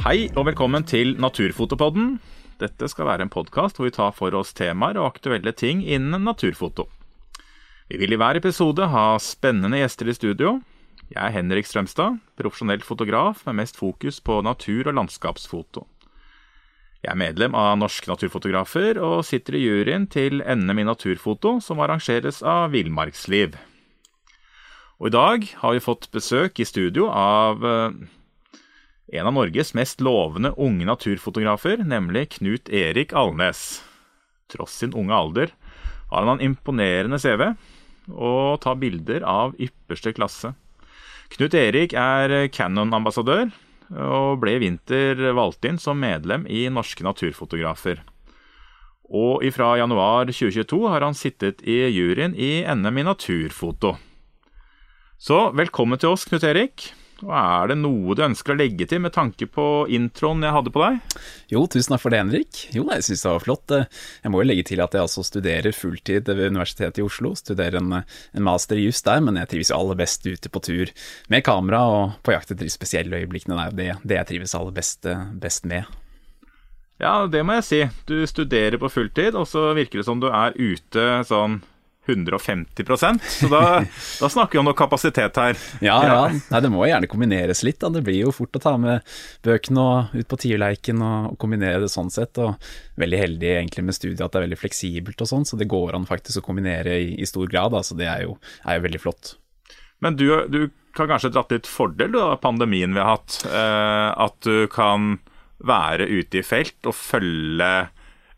Hei og velkommen til Naturfotopodden. Dette skal være en podkast hvor vi tar for oss temaer og aktuelle ting innen naturfoto. Vi vil i hver episode ha spennende gjester i studio. Jeg er Henrik Strømstad, profesjonell fotograf med mest fokus på natur- og landskapsfoto. Jeg er medlem av Norske Naturfotografer og sitter i juryen til NM i naturfoto, som arrangeres av Villmarksliv. Og i dag har vi fått besøk i studio av eh, en av Norges mest lovende unge naturfotografer, nemlig Knut Erik Alnes. Tross sin unge alder har han en imponerende CV og tar bilder av ypperste klasse. Knut Erik er Cannon-ambassadør og ble i vinter valgt inn som medlem i Norske Naturfotografer. Og ifra januar 2022 har han sittet i juryen i NM i naturfoto. Så velkommen til oss, Knut Erik. Og Er det noe du ønsker å legge til med tanke på introen jeg hadde på deg? Jo, tusen takk for det, Henrik. Jo, jeg syns det var flott. Jeg må jo legge til at jeg altså studerer fulltid ved Universitetet i Oslo. Studerer en, en master i juss der, men jeg trives jo aller best ute på tur med kamera og på jakt etter de spesielle øyeblikkene. Det er jo det, det jeg trives aller best, best med. Ja, det må jeg si. Du studerer på fulltid, og så virker det som du er ute sånn 150% Så da, da snakker vi om noe kapasitet her. Ja, ja. Nei, det må gjerne kombineres litt. Da. Det blir jo fort å ta med bøkene og ut på tierleiken og, og, kombinere det sånn sett. Og veldig heldig egentlig med studiet at det er veldig fleksibelt og sånn, så det går an faktisk å kombinere i, i stor grad. så det er jo, er jo veldig flott. Men du, du kan kanskje dratt litt fordel av pandemien vi har hatt. Eh, at du kan være ute i felt og følge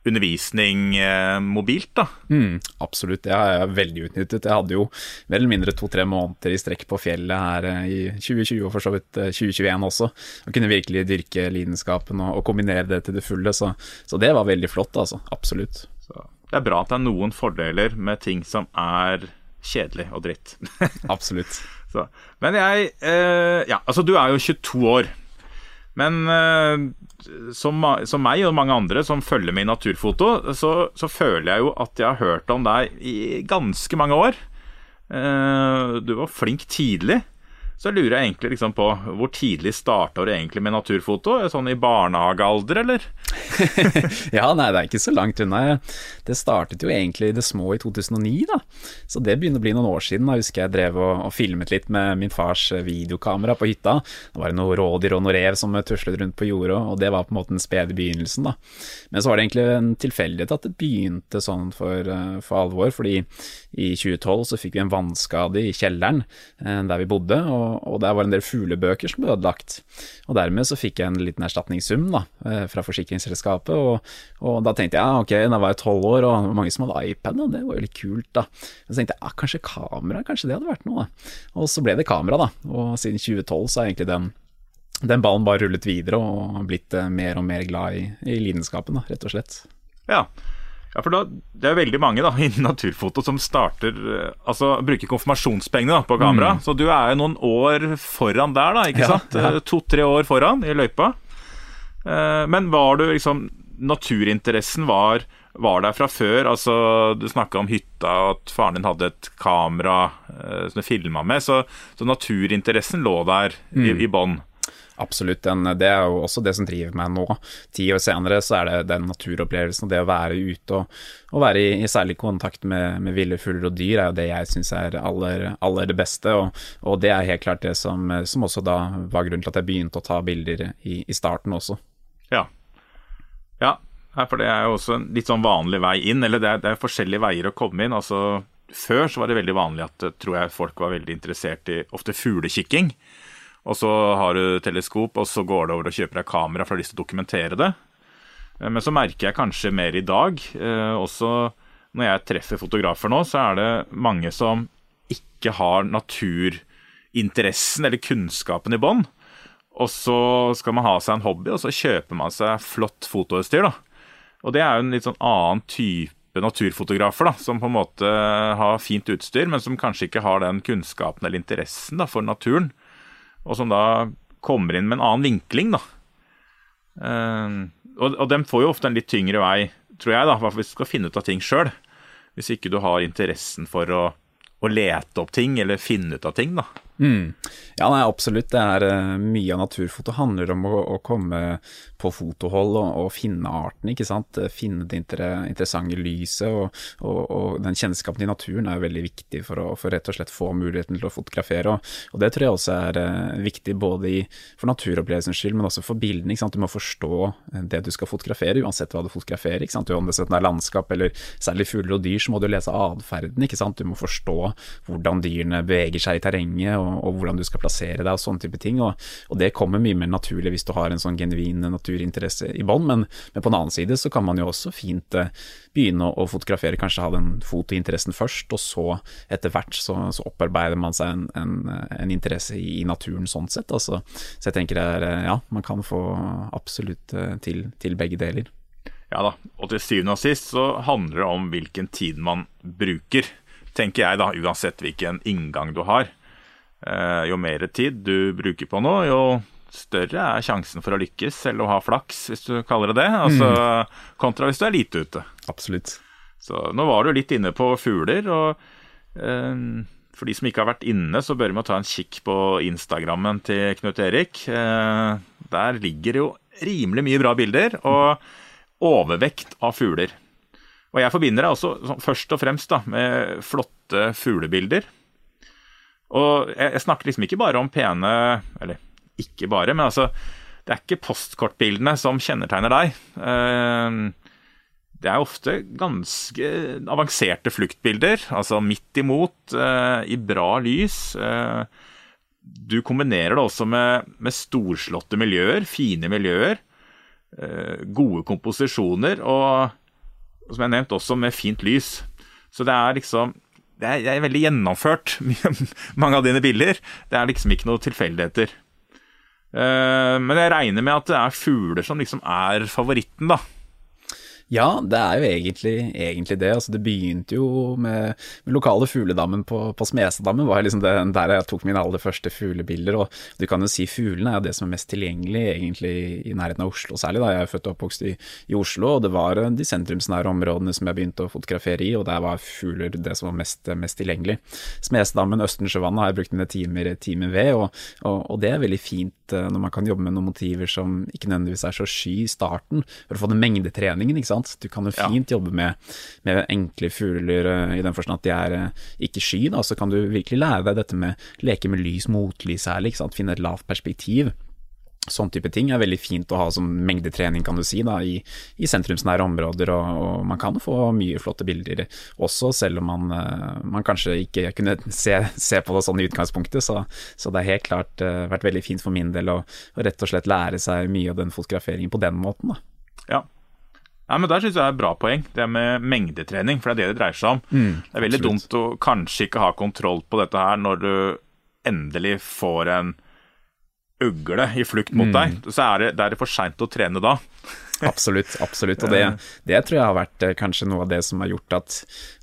undervisning eh, mobilt, da. Mm, absolutt, det har jeg veldig utnyttet. Jeg hadde jo mer eller mindre to-tre måneder i strekk på fjellet her eh, i 2020 og for så vidt 2021 eh, også. Og kunne virkelig dyrke lidenskapen og, og kombinere det til det fulle. Så, så, det var veldig flott, altså. Absolutt. Så det er bra at det er noen fordeler med ting som er kjedelig og dritt. absolutt. Så. Men jeg eh, Ja, altså du er jo 22 år. Men eh, som, som, meg og mange andre som følger med i naturfoto, så, så, føler jeg jo at jeg har hørt om deg i ganske mange år. Eh, du var flink tidlig. Så lurer jeg egentlig liksom på hvor tidlig starta du egentlig med naturfoto? Sånn i barnehagealder, eller? ja, nei, det er ikke så langt unna. Det startet jo egentlig i det små i 2009, da. Så det begynner å bli noen år siden. Da husker jeg drev og, og filmet litt med min fars videokamera på hytta. Det var noen rådyr og noen rev som tuslet rundt på jordet, og det var på en måte den spede begynnelsen, da. Men så var det egentlig en tilfeldighet at det begynte sånn for, eh, for alvor, fordi i 2012 så fikk vi en vannskade i kjelleren eh, der vi bodde. og og der var en del fuglebøker som ble ødelagt. Og dermed så fikk jeg en liten erstatningssum da, eh, fra forsikringsselskapet, og, og, da tenkte jeg ja, ok, da var jeg tolv år, og mange som hadde iPad, og det var jo litt kult, da. Så tenkte jeg ja, kanskje kamera, kanskje det hadde vært noe, da. Og så ble det kamera, da. Og siden 2012 så er egentlig den, den ballen bare rullet videre og blitt eh, mer og mer glad i, i lidenskapen, da, rett og slett. Ja, ja, for da, Det er veldig mange da, innen naturfoto som starter eh, Altså bruker konfirmasjonspengene da, på kamera. Mm. Så du er jo noen år foran der, da, ikke ja, sant? Ja. Eh, to-tre år foran i løypa. Eh, men var du liksom Naturinteressen var, var der fra før? Altså, Du snakka om hytta, at faren din hadde et kamera som du filma med. Så, så, naturinteressen lå der mm. i, i bånn. Absolutt. Den, det er jo også det som driver meg nå. Ti år senere så er det den naturopplevelsen og det å være ute og, og være i, i, særlig kontakt med, med ville fugler og dyr, er jo det jeg syns er aller, aller, det beste. Og, og, det er helt klart det som, som, også da var grunnen til at jeg begynte å ta bilder i, i starten også. Ja. ja. For det er jo også en litt sånn vanlig vei inn, eller det er, det er forskjellige veier å komme inn. altså før så var det veldig vanlig at tror jeg folk var veldig interessert i ofte fuglekikking. Og så har du teleskop, og så går det over og kjøper deg kamera for å ha lyst til å dokumentere det. Eh, men så merker jeg kanskje mer i dag, eh, også når jeg treffer fotografer nå, så er det mange som ikke har naturinteressen eller kunnskapen i bånn. Og så skal man ha seg en hobby, og så kjøper man seg flott fotoutstyr. Og det er jo en litt sånn annen type naturfotografer, da, som på en måte har fint utstyr, men som kanskje ikke har den kunnskapen eller interessen da, for naturen og som da kommer inn med en annen vinkling, da. Uh, og, og dem får jo ofte en litt tyngre vei, tror jeg, da, hvis du skal finne ut av ting sjøl. Hvis ikke du har interessen for å, å, lete opp ting, eller finne ut av ting, da. Mm. Ja, nei, absolutt. Det er uh, Mye av naturfoto handler om å, å komme på fotohold og, og, finne arten, ikke sant. Finne det inter interessante lyset. Og, og, og, den kjennskapen til naturen er veldig viktig for å for rett og slett få muligheten til å fotografere. Og, det tror jeg også er uh, viktig både i, for naturopplevelsens skyld, men også for bildene. ikke sant? Du må forstå eh, det du skal fotografere, uansett hva du fotograferer. ikke sant? Om det er landskap eller særlig fugler og dyr, så må du lese atferden. Du må forstå hvordan dyrene beveger seg i terrenget, og, hvordan du skal plassere deg og sånne type ting. Og, det kommer mye mer naturlig hvis du har en sånn genuin naturinteresse i bånn, men, men, på den annen side så kan man jo også fint eh, begynne å, å, fotografere, kanskje ha den fotointeressen først, og så etter hvert så, så opparbeider man seg en, en, en interesse i, naturen sånn sett. Altså. Så jeg tenker er, eh, ja, man kan få absolutt eh, til, til begge deler. Ja da, og til syvende og sist så handler det om hvilken tid man bruker, tenker jeg da, uansett hvilken inngang du har. Eh, jo mer tid du bruker på noe, jo større er sjansen for å lykkes, eller å ha flaks, hvis du kaller det det. Altså, mm. Kontra hvis du er lite ute. Absolutt. Så nå var du litt inne på fugler, og eh, for de som ikke har vært inne, så bør vi ta en kikk på Instagrammen til Knut Erik. Eh, der ligger jo rimelig mye bra bilder, og overvekt av fugler. Og jeg forbinder det også sånn, først og fremst da, med flotte fuglebilder. Og jeg, jeg snakker liksom ikke bare om pene Eller ikke bare, men altså Det er ikke postkortbildene som kjennetegner deg. Ehm, det er ofte ganske avanserte fluktbilder, altså midt imot, eh, i bra lys. Eh, du kombinerer det også med, med storslåtte miljøer, fine miljøer. Eh, gode komposisjoner og, som jeg nevnte, også med fint lys. Så det er liksom det er, det er veldig gjennomført, mange av dine bilder. Det er liksom ikke noe tilfeldigheter. Eh, men jeg regner med at det er fugler som liksom er favoritten, da. Ja, det er jo egentlig, egentlig det. Altså, det begynte jo med, med lokale fugledammen på, på Smesadammen, var liksom det, der jeg tok mine aller første fuglebilder. Og du kan jo si fuglene er det som er mest tilgjengelig egentlig i nærheten av Oslo, særlig da jeg er født og oppvokst i, i Oslo. Og det var de sentrumsnære områdene som jeg begynte å fotografere i, og der var fugler det som var mest, mest tilgjengelig. Smesadammen, Østensjøvannet har jeg brukt mine timer, timer ved, og, og, og, det er veldig fint eh, når man kan jobbe med noen motiver som ikke nødvendigvis er så sky i starten, for å få den mengdetreningen, ikke sant. Du kan jo fint ja. jobbe med, med, enkle fugler uh, i den forstand at de er uh, ikke sky, da. Så kan du virkelig lære deg dette med leke med lys, motlys særlig, ikke sant. Finne et lavt perspektiv. Sånn type ting er veldig fint å ha som mengdetrening, kan du si, da, i, i sentrumsnære områder. Og, og, man kan få mye flotte bilder også, selv om man, uh, man kanskje ikke kunne se, se, på det sånn i utgangspunktet. Så, så det har helt klart uh, vært veldig fint for min del å, å, rett og slett lære seg mye av den fotograferingen på den måten. Da. Ja, ja, men Der syns jeg det er et bra poeng, det med mengdetrening. For det er det det dreier seg om. Mm, det er veldig absolutt. dumt å kanskje ikke ha kontroll på dette her når du endelig får en ugle i flukt mot mm. deg. Så er det, det er for seint å trene da. absolutt, absolutt. Og det, det, tror jeg har vært eh, kanskje noe av det som har gjort at,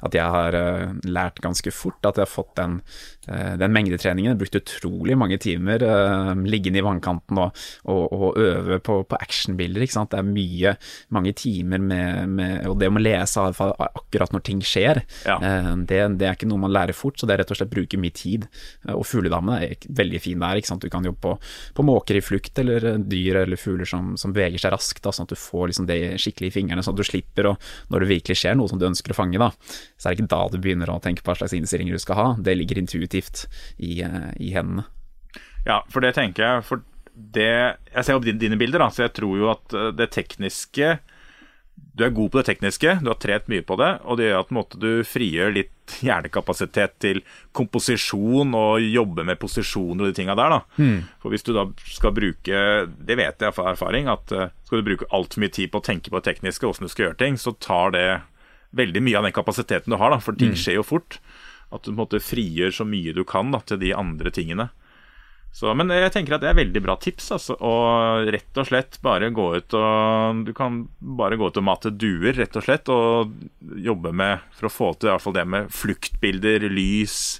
at jeg har uh, lært ganske fort. At jeg har fått den Eh, den mengdetreningen. Jeg brukte utrolig mange timer uh, liggende i vannkanten og, og, og øve på, på actionbilder. Ikke sant? Det er mye, mange timer med, med Og det å lese akkurat når ting skjer, ja. uh, det, det, er ikke noe man lærer fort, så det er rett og slett bruke mye tid. Uh, og fugledamene er veldig fin der. Ikke sant? Du kan jobbe på, på måker i flukt, eller dyr eller fugler som, som beveger seg raskt, da, sånn at du får liksom det skikkelig i fingrene, sånn at du slipper å Når det virkelig skjer noe som du ønsker å fange, da, så er det ikke da du begynner å tenke på hva slags innstillinger du skal ha. Det ligger intuitivt aktivt i, eh, i hendene. Ja, for det tenker jeg. For det Jeg ser opp dine bilder, da, så jeg tror jo at eh, det tekniske Du er god på det tekniske, du har trent mye på det, og det gjør at måte, du frigjør litt hjernekapasitet til komposisjon og jobbe med posisjoner og de tinga der. da. Mm. For hvis du da skal bruke Det vet jeg fra erfaring, at eh, skal du bruke altfor mye tid på å tenke på det tekniske, åssen du skal gjøre ting, så tar det veldig mye av den kapasiteten du har, da, for ting mm. skjer jo fort. At du på en måte frigjør så mye du kan da, til de andre tingene. Så, men jeg tenker at det er veldig bra tips. Altså, og rett og slett bare gå ut og Du kan bare gå ut og mate duer, rett og slett, og jobbe med for å få til i hvert fall det med fluktbilder, lys,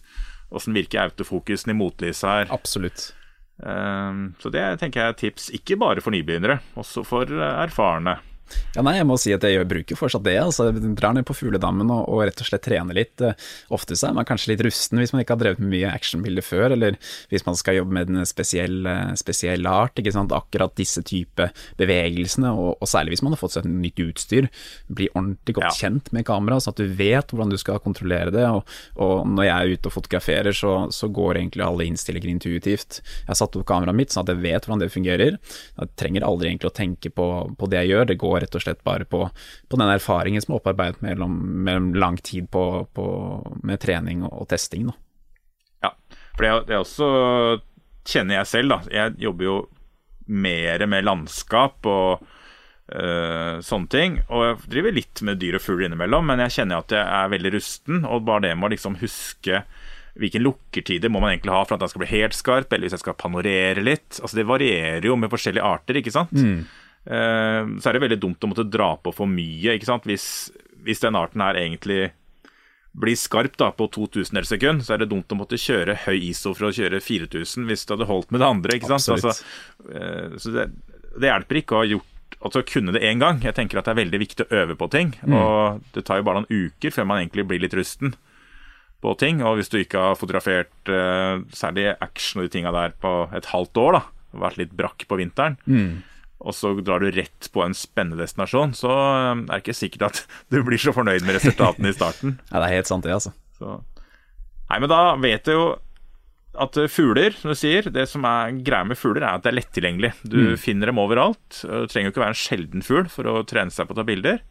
åssen virker autofokusen i motlyset her. Absolutt. Um, så det tenker jeg er tips, ikke bare for nybegynnere, også for erfarne. Ja, nei, jeg må si at jeg bruker fortsatt det. altså jeg Drar ned på fugledammen og, og, rett og slett trener litt. Ofte så er man kanskje litt rusten hvis man ikke har drevet med mye actionbilder før, eller hvis man skal jobbe med en spesiell, spesiell art. ikke sant, Akkurat disse type bevegelsene, og, og, særlig hvis man har fått seg nytt utstyr. Bli ordentlig godt ja. kjent med kamera, så at du vet hvordan du skal kontrollere det. Og, og når jeg er ute og fotograferer, så, så, går egentlig alle innstillinger intuitivt. Jeg har satt opp kameraet mitt sånn at jeg vet hvordan det fungerer. Jeg trenger aldri egentlig å tenke på, på det jeg gjør. Det går rett og slett bare på, på den erfaringen som er opparbeidet mellom, mellom lang tid på, på, med trening og, og testing. Da. Ja, for det, det også kjenner jeg selv. da. Jeg jobber jo mer med landskap og øh, sånne ting. Og jeg driver litt med dyr og fugl innimellom, men jeg kjenner at jeg er veldig rusten. Og bare det med å liksom huske hvilke lukkertider må man egentlig ha for at den skal bli helt skarp, eller hvis jeg skal panorere litt. Altså Det varierer jo med forskjellige arter, ikke sant. Mm. Eh, så er det veldig dumt å måtte dra på for mye. ikke sant? Hvis, hvis den arten her egentlig blir skarp da på 2000 sekund, så er det dumt å måtte kjøre høy ISO for å kjøre 4000 hvis du hadde holdt med det andre. ikke sant? Altså, eh, så det, det, hjelper ikke å ha gjort altså kunne det én gang. Jeg tenker at det er veldig viktig å øve på ting. Mm. Og det tar jo bare noen uker før man egentlig blir litt rusten på ting. Og hvis du ikke har fotografert uh, særlig action og de tinga der på et halvt år, da, vært litt brakk på vinteren, mm og så drar du rett på en spennende destinasjon, så eh, er det ikke sikkert at du blir så fornøyd med resultatene i starten. ja, det er helt sant, det, altså. Så. Nei, men da vet du jo at fugler, som du sier, det som er greia med fugler, er at det er lettilgjengelig. Du mm. finner dem overalt. Du trenger jo ikke være en sjelden fugl for å trene seg på å ta bilder.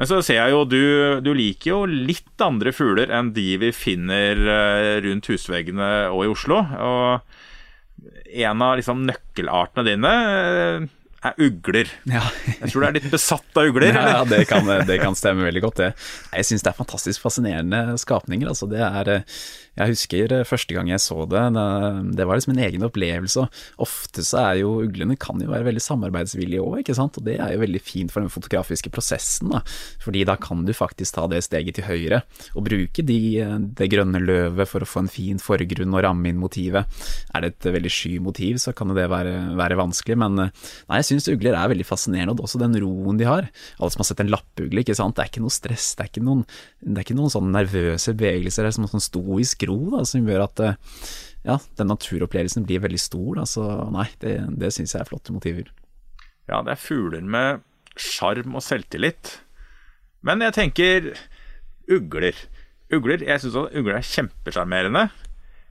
Men så ser jeg jo du, du liker jo litt andre fugler enn de vi finner eh, rundt husveggene og i Oslo. Og en av liksom, nøkkelartene dine eh, er ugler. Ja. jeg tror du er litt besatt av ugler? Ja, ja det, kan, det, kan, stemme veldig godt, det. Jeg syns det er fantastisk fascinerende skapninger. Altså, det er eh, jeg husker eh, første gang jeg så det, det var liksom en egen opplevelse. Ofte så er jo uglene kan jo være veldig samarbeidsvillige òg, ikke sant. Og det er jo veldig fint for den fotografiske prosessen, da. Fordi da kan du faktisk ta det steget til høyre og bruke de, det grønne løvet for å få en fin forgrunn og ramme inn motivet. Er det et veldig sky motiv, så kan det være, være vanskelig, men nei, jeg syns ugler er veldig fascinerende, og også den roen de har. Alle som har sett en lappugle, ikke sant. Det er ikke noe stress, det er ikke noen, det er ikke noen sånne nervøse bevegelser, det er som en sånn stoisk da, som gjør at eh, ja, den naturopplevelsen blir veldig stor. Da, så nei, det, det syns jeg er flotte motiver. Ja, det er fugler med sjarm og selvtillit. Men jeg tenker ugler. Ugler, Jeg syns ugler er kjempesjarmerende.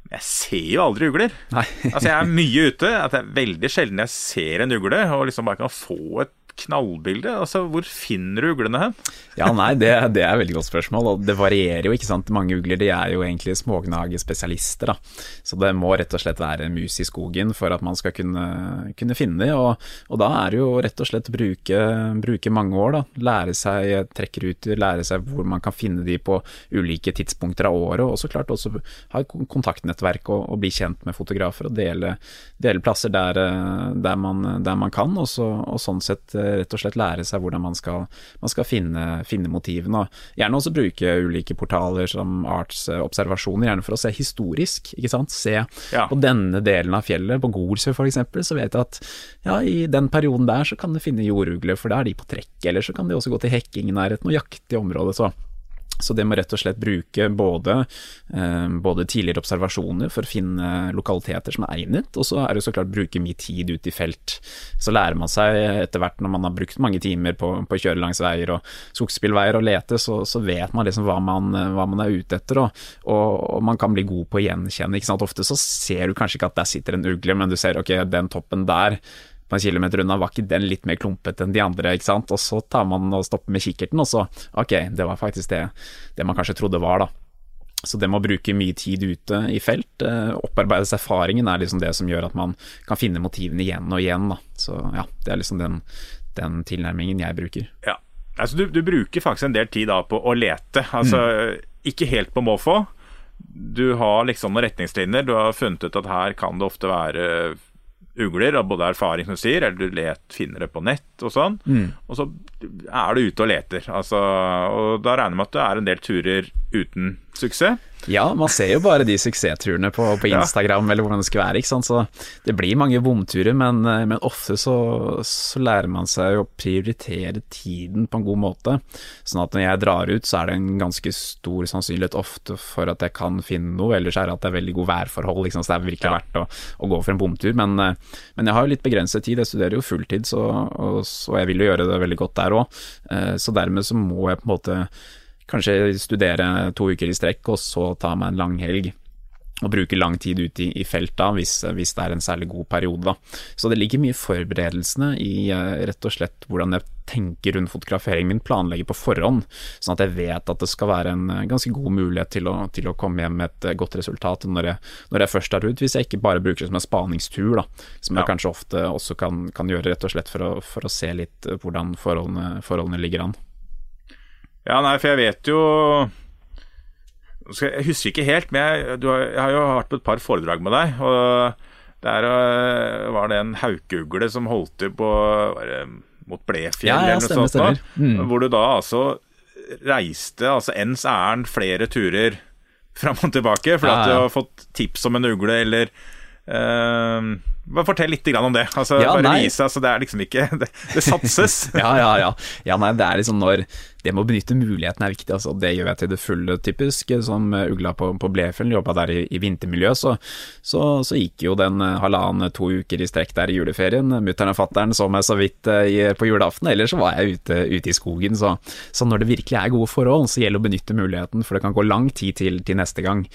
Men jeg ser jo aldri ugler. altså Jeg er mye ute. At det er veldig sjelden jeg ser en ugle og liksom bare kan få et knallbilde. Altså, Hvor finner du uglene hen? ja, nei, det, det, er et veldig godt spørsmål. og Det varierer jo, ikke sant. Mange ugler de er jo egentlig smågnagespesialister. da. Så det må rett og slett være en mus i skogen for at man skal kunne, kunne finne dem. Og, og, da er det jo rett og slett bruke, bruke mange år. da. Lære seg trekkruter, lære seg hvor man kan finne de på ulike tidspunkter av året. Og så klart også ha et kontaktnettverk og, og bli kjent med fotografer og dele, dele plasser der, der, man, der, man, kan. Og, så, og sånn sett rett og slett lære seg hvordan man skal, man skal finne, finne, motivene. Og gjerne også bruke ulike portaler som artsobservasjoner, gjerne for å se historisk. ikke sant? Se ja. på denne delen av fjellet, på Golsø f.eks., så vet jeg at ja, i den perioden der så kan du finne jordugler, for da er de på trekk. Eller så kan de også gå til hekking i nærheten og jakte i området. så så det må rett og slett bruke både, eh, både, tidligere observasjoner for å finne lokaliteter som er egnet, og så er det så klart bruke mye tid ute i felt. Så lærer man seg etter hvert, når man har brukt mange timer på, på å kjøre langs veier og skogsbilveier og lete, så, så vet man liksom hva man, hva man er ute etter, og, og, man kan bli god på å gjenkjenne. Ofte så ser du kanskje ikke at der sitter en ugle, men du ser ok, den toppen der på en kilometer unna, var ikke den litt mer klumpete enn de andre, ikke sant. Og så tar man og stopper med kikkerten, og så ok, det var faktisk det, det man kanskje trodde var, da. Så det med å bruke mye tid ute i felt, eh, opparbeides erfaringen, er liksom det som gjør at man kan finne motivene igjen og igjen. Da. Så ja, det er liksom den, den tilnærmingen jeg bruker. Ja, altså du, du, bruker faktisk en del tid da på å lete. Altså mm. ikke helt på måfå. Du har liksom noen retningslinjer. Du har funnet ut at her kan det ofte være ugler, av både erfaring som du sier, eller du let, finner det på nett og sånn. Mm. Og så er du ute og leter. Altså, og da regner jeg med at det er en del turer uten suksess. Ja, man ser jo bare de suksessturene på, på Instagram ja. eller hvordan det skal være. ikke sant? Så det blir mange bomturer, men, eh, men ofte så, så, lærer man seg å prioritere tiden på en god måte. Sånn at når jeg drar ut, så er det en ganske stor sannsynlighet ofte for at jeg kan finne noe, ellers er det at det er veldig god værforhold, liksom, så det er virkelig verdt å, å, gå for en bomtur. Men, eh, men, jeg har jo litt begrenset tid, jeg studerer jo fulltid, så, og, så jeg vil jo gjøre det veldig godt der òg. Eh, så dermed så må jeg på en måte kanskje studere to uker i strekk, og så ta meg en lang helg. Og bruke lang tid ute i, i felt da, hvis, hvis, det er en særlig god periode. da. Så det ligger mye i forberedelsene i uh, rett og slett hvordan jeg tenker rundt fotograferingen min, planlegger på forhånd, sånn at jeg vet at det skal være en uh, ganske god mulighet til å, til å komme hjem med et uh, godt resultat når jeg, når jeg, først er ute, hvis jeg ikke bare bruker det som en spaningstur, da, som ja. jeg kanskje ofte også kan, kan, gjøre rett og slett for å, for å se litt hvordan forholdene, forholdene ligger an. Ja, nei, for jeg vet jo Jeg husker ikke helt, men jeg, har, jeg har jo vært på et par foredrag med deg. Og der øh, var det en haukugle som holdt til på det, mot Blefjell ja, ja, eller noe sånt. Mm. Hvor du da altså reiste altså ens ærend flere turer fram og tilbake fordi ja, at du har fått tips om en ugle eller uh, bare Fortell litt om det. Altså, ja, bare vise, altså, Det er liksom ikke Det, det satses. ja, ja, ja. ja nei, det er liksom når det med å benytte muligheten er viktig. Altså, det gjør jeg til det fulle, typisk. Som ugla på, på Blefjell, jobba der i, i vintermiljø, så, så, så, gikk jo den eh, halvannen, to uker i strekk der i juleferien. Mutter'n og fatter'n så meg så vidt i, på julaften, ellers så var jeg ute, ute i skogen. Så, så, når det virkelig er gode forhold, så gjelder det å benytte muligheten, for det kan gå lang tid til, til neste gang.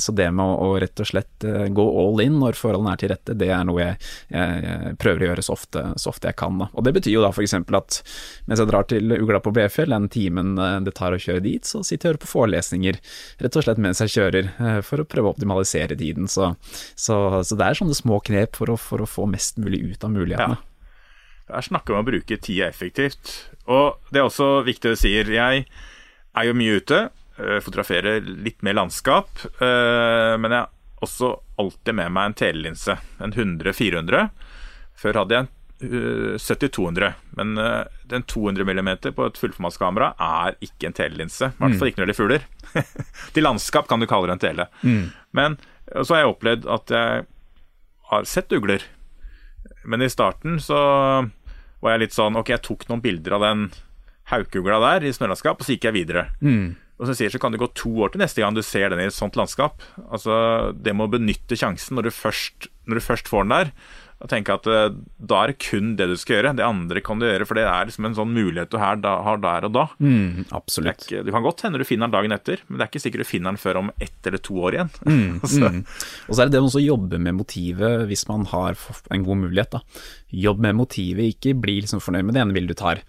Så det med å, å rett og slett gå all in når forholdene er til rette, det er noe jeg, jeg, jeg prøver å gjøre så ofte, så ofte jeg kan. Da. Og det betyr jo da f.eks. at mens jeg drar til ugla på Blefjell, den timen eh, det tar å kjøre dit, så sitter jeg og hører på forelesninger, rett og slett mens jeg kjører, eh, for å prøve å optimalisere tiden. Så, så, så det er sånne små knep for å, for å, få mest mulig ut av mulighetene. Ja. Her snakker vi om å bruke tida effektivt. Og det er også viktig å si. Jeg er jo mye ute, eh, fotograferer litt mer landskap, men jeg også alltid med meg en telelinse, en 100-400. Før hadde jeg en 70-200, eh, men uh, den 200 mm på et fullformatskamera er ikke en telelinse. I hvert fall mm. ikke når det gjelder fugler. Til landskap kan du kalle det en tele. Mm. Men eh, så har jeg opplevd at jeg har sett ugler. Men i starten så var jeg litt sånn Ok, jeg tok noen bilder av den haukugla der i snølandskap, og så gikk jeg videre. Mm. Og som sier så kan det gå to år til neste gang du ser den i et sånt landskap. Altså, Det med å benytte sjansen når du først, når du først får den der, og tenke at uh, da er det kun det du skal gjøre. Det andre kan du gjøre, for det er liksom en sånn mulighet du har, da, har der og da. Mm, absolutt. Ikke, det, kan godt hende du finner den dagen etter, men det er ikke sikkert du finner den før om ett eller to år igjen. Mm, så. mm. Og så er det det å jobbe med motivet hvis man har en god mulighet. Da. Jobb med motivet, ikke bli liksom fornøyd med det ene bildet du tar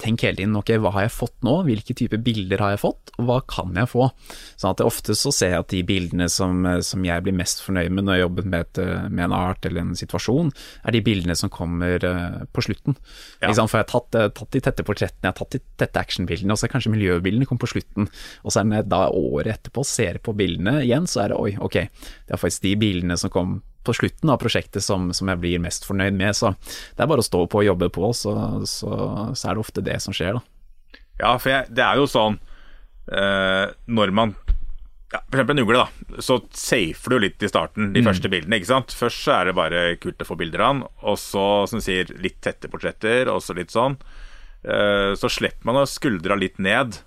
tenk hele tiden ok, hva har jeg fått nå, hvilke typer bilder har jeg fått, og hva kan jeg få? Sånn at Ofte så ser jeg at de bildene som, som jeg blir mest fornøyd med når jeg jobber med, et, med, en art eller en situasjon, er de bildene som kommer uh, på slutten. Ja. For jeg har tatt, tatt, de tette portrettene, jeg har tatt de tette actionbildene, og så er kanskje miljøbildene kommer på slutten. Og så er det da året etterpå ser på bildene igjen, så er det oi, ok, det er faktisk de bildene som kom på slutten av prosjektet som, som, jeg blir mest fornøyd med. Så det er bare å stå på og jobbe på, så, så, så er det ofte det som skjer, da. Ja, for jeg, det er jo sånn eh, Når man ja, For eksempel en ugle, da. Så safer du litt i starten, de mm. første bildene. ikke sant? Først så er det bare kult å få bilder av den, og så, som du sier, litt tette portretter, og så litt sånn. Eh, så slipper man å skuldra litt ned,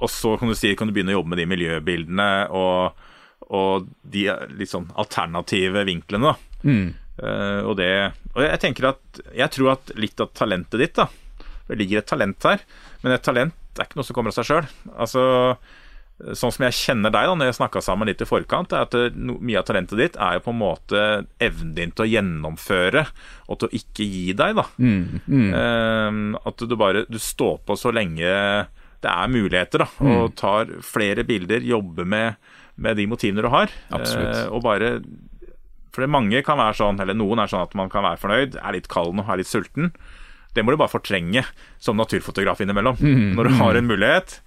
og så kan du si, kan du begynne å jobbe med de miljøbildene og og de litt sånn alternative vinklene. Mm. Uh, og det Og jeg tenker at Jeg tror at litt av talentet ditt, da Det ligger et talent her, men et talent er ikke noe som kommer av seg sjøl. Altså, sånn som jeg kjenner deg da når jeg snakka sammen litt i forkant, er at no, mye av talentet ditt er jo på en måte evnen din til å gjennomføre og til å ikke gi deg, da. Mm, mm. Uh, at du bare du står på så lenge det er muligheter, da, mm. og tar flere bilder, jobber med med de motivene du har. Absolutt. Eh, og bare For mange kan være sånn, eller noen er sånn at man kan være fornøyd, er litt kald nå, er litt sulten. Det må du bare fortrenge som naturfotograf innimellom. Mm, Når du har en mulighet.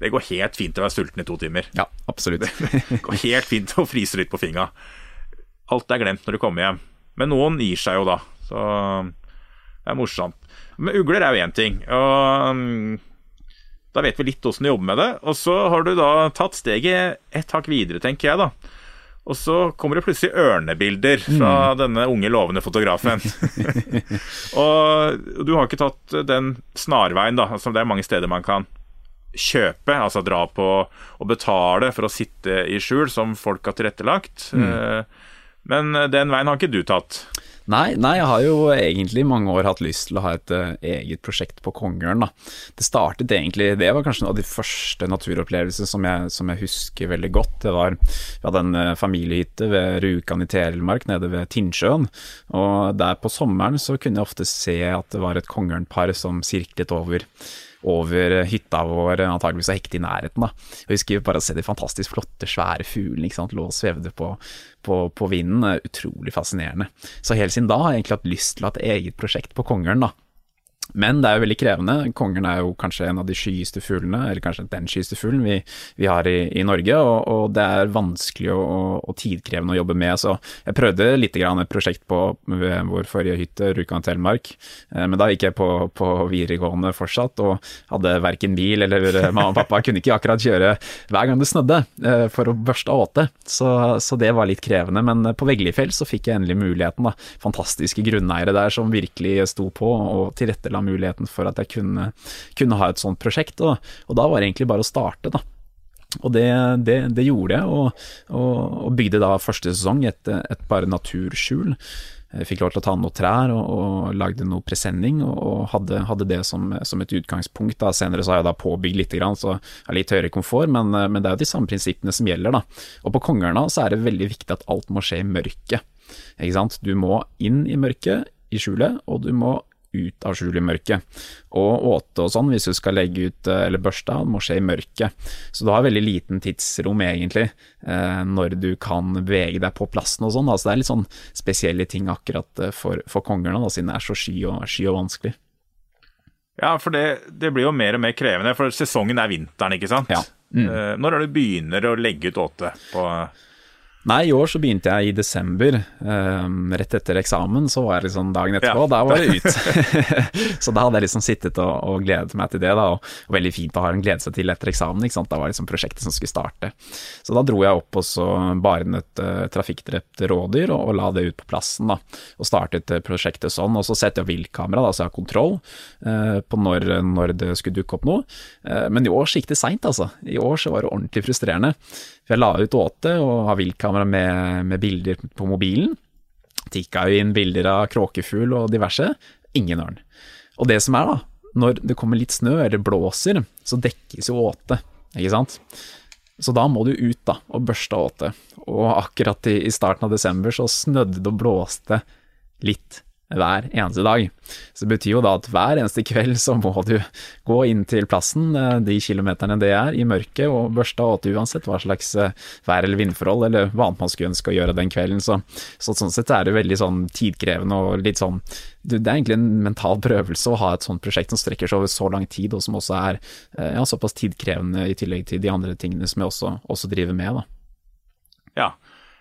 Det går helt fint å være sulten i to timer. Ja, absolutt. det går helt fint å fryse litt på fingra. Alt er glemt når du kommer hjem. Men noen gir seg jo da, så det er morsomt. Men ugler er jo én ting. Og Da vet vi litt åssen du jobber med det. Og så har du da tatt steget et hakk videre, tenker jeg, da. Og så kommer det plutselig ørnebilder fra mm. denne unge, lovende fotografen. og du har ikke tatt den snarveien, da, som det er mange steder man kan kjøpe, altså dra på og betale for å sitte i skjul, som folk har tilrettelagt. Mm. Eh, men den veien har ikke du tatt? Nei, nei, jeg har jo egentlig i mange år hatt lyst til å ha et uh, eget prosjekt på Kongeørn. Det startet egentlig Det var kanskje noen av de første naturopplevelsene som som jeg husker veldig godt. Det var Vi hadde en uh, familiehytte ved Rjukan i Telemark, nede ved Tinnsjøen. Og der på sommeren så kunne jeg ofte se at det var et kongeørnpar som sirklet over over hytta vår, antageligvis og hekte i nærheten. da. Jeg husker bare å se de fantastisk flotte, svære fuglene sant, lå og svevde på, på, på, vinden. Utrolig fascinerende. Så helt siden da har jeg egentlig hatt lyst til å ha et eget prosjekt på Kongeørn. Men det er jo veldig krevende. Kongen er jo kanskje en av de skyeste fuglene, eller kanskje den skyeste fuglen vi, vi, har i, i Norge, og, og, det er vanskelig og, og, tidkrevende å jobbe med. Så jeg prøvde litt grann et prosjekt på vår forrige hytte, Rjukan Telemark, eh, men da gikk jeg på, på videregående fortsatt, og hadde verken bil eller eh, mamma og pappa kunne ikke akkurat kjøre hver gang det snødde eh, for å børste åte, så, så det var litt krevende. Men på Veglifjell så fikk jeg endelig muligheten, da. Fantastiske grunneiere der som virkelig sto på og tilrettela muligheten for at jeg kunne, kunne ha et sånt prosjekt. Og, og, da var det egentlig bare å starte, da. Og det, det, det gjorde jeg, og, og, og, bygde da første sesong et, et bare naturskjul. Jeg fikk lov til å ta noen trær og, og lagde noe presenning, og, hadde, hadde, det som, som, et utgangspunkt. Da. Senere så har jeg da påbygd litt, så jeg har litt høyere komfort, men, men, det er jo de samme prinsippene som gjelder. da. Og på Kongerna så er det veldig viktig at alt må skje i mørket. Du må inn i mørket, i skjulet, og du må ut av skjul i mørket. Og åte og sånn, hvis du skal legge ut eh, eller børste av, må skje i mørket. Så du har veldig liten tidsrom, egentlig, eh, når du kan bevege deg på plassen og sånn. Altså det er litt sånn spesielle ting akkurat eh, for, for kongerne, da, siden det er så sky og, sky og vanskelig. Ja, for det, det, blir jo mer og mer krevende, for sesongen er vinteren, ikke sant? Ja. Mm. Når er det du begynner å legge ut åte på Nei, i år så begynte jeg i desember. Um, rett etter eksamen så var jeg liksom dagen etterpå, ja. da var det ut. så da hadde jeg liksom sittet og, og, gledet meg til det, da. Og, og veldig fint å ha en glede seg til etter eksamen. ikke sant? Da var liksom prosjektet som skulle starte. Så da dro jeg opp og så baret et uh, trafikkdrept rådyr, og, og, la det ut på plassen. da, Og startet uh, prosjektet sånn. Og så setter jeg viltkamera, da, så jeg har kontroll uh, på når, når, det skulle dukke opp noe. Uh, men i år så gikk det seint, altså. I år så var det ordentlig frustrerende. For jeg la ut åte og har viltkamera med, med, bilder på mobilen. Tikka jo inn bilder av kråkefugl og diverse. Ingen ørn. Og det som er, da, når det kommer litt snø eller blåser, så dekkes jo åte, ikke sant. Så da må du ut da, og børste åte. Og akkurat i, i starten av desember så snødde det og blåste litt hver eneste dag. Så det betyr jo da at hver eneste kveld så må du gå inn til plassen, eh, de kilometerne det er, i mørket og børste av uansett hva slags eh, vær- eller vindforhold eller hva annet man skulle ønske å gjøre den kvelden. Så, så sånn sett er det veldig sånn tidkrevende og litt sånn Det er egentlig en mental prøvelse å ha et sånt prosjekt som strekker seg over så lang tid, og som også er eh, ja, såpass tidkrevende i tillegg til de andre tingene som jeg også, også driver med. da. Ja.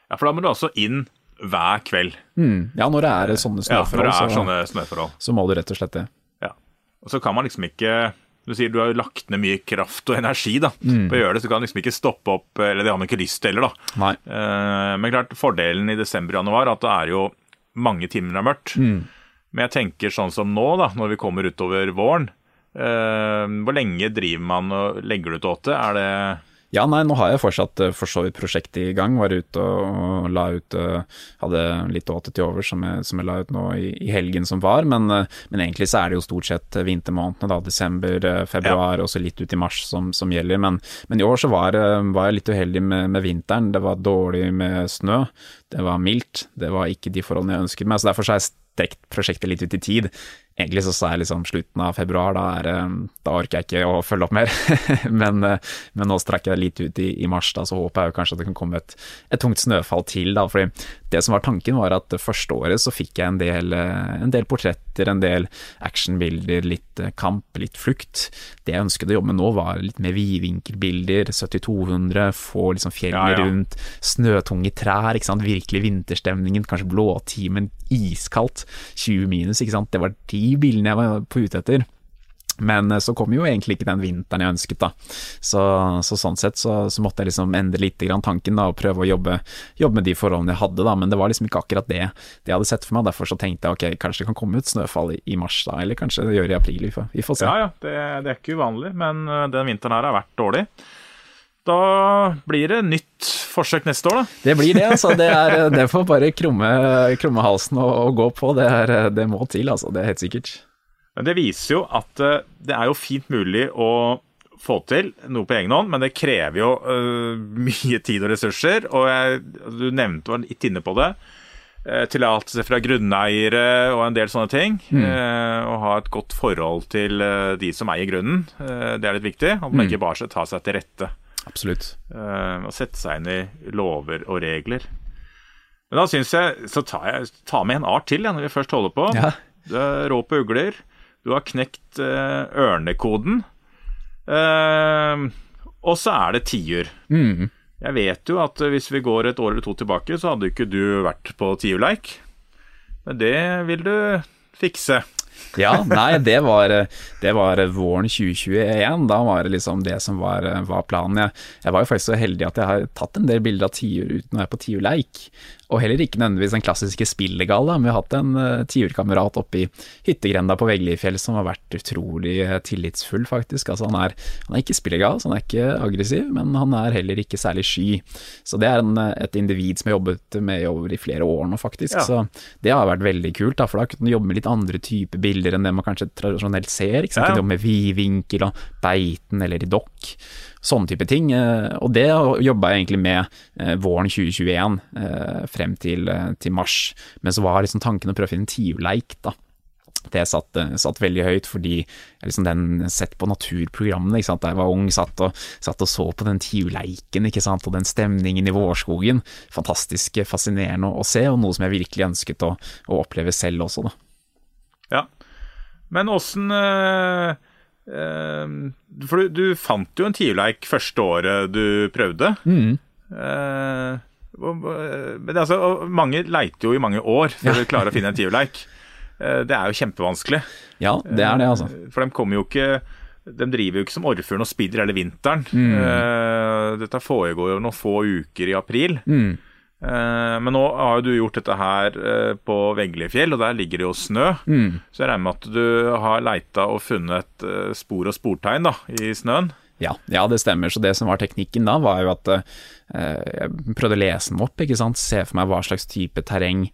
ja, for da må du også inn hver kveld. Mm. Ja, når det er sånne snøforhold, ja, er sånne snøforhold. Så, så, må du rett og slett det. Ja. Og så kan man liksom ikke Du sier du har lagt ned mye kraft og energi da, mm. på å gjøre det, så du man liksom ikke stoppe opp Eller det har man ikke lyst til heller, da. Nei. Uh, men klart, fordelen i desember-januar at det er jo mange timer det er mørkt. Mm. Men jeg tenker sånn som nå, da, når vi kommer utover våren. Uh, hvor lenge driver man og legger du ut åte? Er det ja, nei, nå har jeg fortsatt uh, for så vidt prosjektet i gang. Var ute og, la ut uh, Hadde litt åte til over som jeg, som jeg, la ut nå i, i helgen som var. Men, uh, men, egentlig så er det jo stort sett vintermånedene, da. Desember, februar ja. og så litt ut i mars som, som gjelder. Men, men, i år så var, var jeg litt uheldig med, med, vinteren. Det var dårlig med snø. Det var mildt. Det var ikke de forholdene jeg ønsket meg. Så derfor så har jeg strekt prosjektet litt ut i tid. Egentlig så sa jeg liksom slutten av februar, da, er, da orker jeg ikke å følge opp mer. men, eh, men, nå strakk jeg litt ut i, i, mars, da, så håper jeg jo kanskje at det kan komme et, et, tungt snøfall til. da, fordi det som var tanken var at det første året så fikk jeg en del, eh, en del portretter, en del actionbilder, litt eh, kamp, litt flukt. Det jeg ønsket å jobbe med nå var litt mer vidvinkelbilder, 70-200, få liksom fjellene ja, ja. rundt, snøtunge trær, ikke sant, virkelig vinterstemningen, kanskje blåtimen, iskaldt, 20 minus, ikke sant. Det var de bildene jeg var på ute etter. Men så kom jo egentlig ikke den vinteren jeg ønsket, da. Så, så sånn sett så, så, måtte jeg liksom endre litt tanken da, og prøve å jobbe, jobbe, med de forholdene jeg hadde, da. Men det var liksom ikke akkurat det, det jeg hadde sett for meg. Derfor så tenkte jeg ok, kanskje det kan komme ut snøfall i, mars, da. Eller kanskje det gjør i april. Vi får, vi får se. Ja ja, det, det, er ikke uvanlig. Men den vinteren her har vært dårlig. Da blir det nytt forsøk neste år, da. Det blir det, altså. Det, er, det får bare krumme, krumme halsen og, og, gå på. Det, er, det, må til, altså. Det er helt sikkert. Men det viser jo at uh, det er jo fint mulig å få til noe på egen hånd, men det krever jo uh, mye tid og ressurser. Og jeg, du nevnte var litt inne på det. Uh, Tillatelse fra grunneiere og en del sånne ting. Mm. Å ha et godt forhold til de som eier grunnen, det er litt viktig. At man mm. ikke bare skal ta seg til rette. Absolutt. Uh, og sette seg inn i lover og regler. Men da syns jeg Så tar jeg tar med en art til ja, når vi først holder på. Ja. Du er rå på ugler. Du har knekt uh, ørnekoden. Uh, og så er det tiur. Mm. Jeg vet jo at hvis vi går et år eller to tilbake, så hadde ikke du vært på tiurleik. Men det vil du fikse. Ja, nei, det var, det var, våren 2021. Da var det liksom det som var, var planen. Jeg, jeg, var jo faktisk så heldig at jeg har tatt en del bilder av tiur uten å være på tiurleik. Og heller ikke nødvendigvis den klassiske spillegale. Vi har hatt en uh, tiurkamerat oppe i hyttegrenda på Veglifjell som har vært utrolig uh, tillitsfull, faktisk. Altså, han, er, han er ikke spillegal, så han er ikke aggressiv, men han er heller ikke særlig sky. Så det er en, eh, et individ som har jobbet med over i flere år nå, faktisk. Ja. Så det har vært veldig kult, da, for da kunne du jobbe med litt andre typer bilder enn det man kanskje tradisjonelt ser. Ikke sant? Ja, ja. Med vidvinkel og beiten eller i dokk sånne type ting. Eh, og det jobba jeg egentlig med eh, våren 2021 eh, frem til, til mars. Men så var liksom tanken å prøve å finne en tiurleik, da. Det satt, satt, veldig høyt, fordi liksom den sett på naturprogrammene da jeg var ung, satt og, satt og så på den tiurleiken og den stemningen i vårskogen. Fantastisk fascinerende å, se, og noe som jeg virkelig ønsket å, å oppleve selv også. Da. Ja, men åssen øh øh, for du, du, fant jo en tiurleik første året du prøvde. Mm. Uh, men altså, mange leiter jo i mange år for ja. å klare å finne en tiurleik. Uh, det er jo kjempevanskelig. Ja, det er det, altså. Uh, for de kommer jo ikke de driver jo ikke som orrfuglen og spidder hele vinteren. Mm. dette foregår jo noen få uker i april. Mm. Eh, men nå har jo du gjort dette her eh, på Veglefjell, og der ligger det jo snø. Mm. Så jeg regner med at du har leita og funnet eh, spor og sportegn da, i snøen? Ja, ja, det stemmer. Så det som var teknikken da, var jo at eh, jeg prøvde å lese den opp. ikke sant? Se for meg hva slags type terreng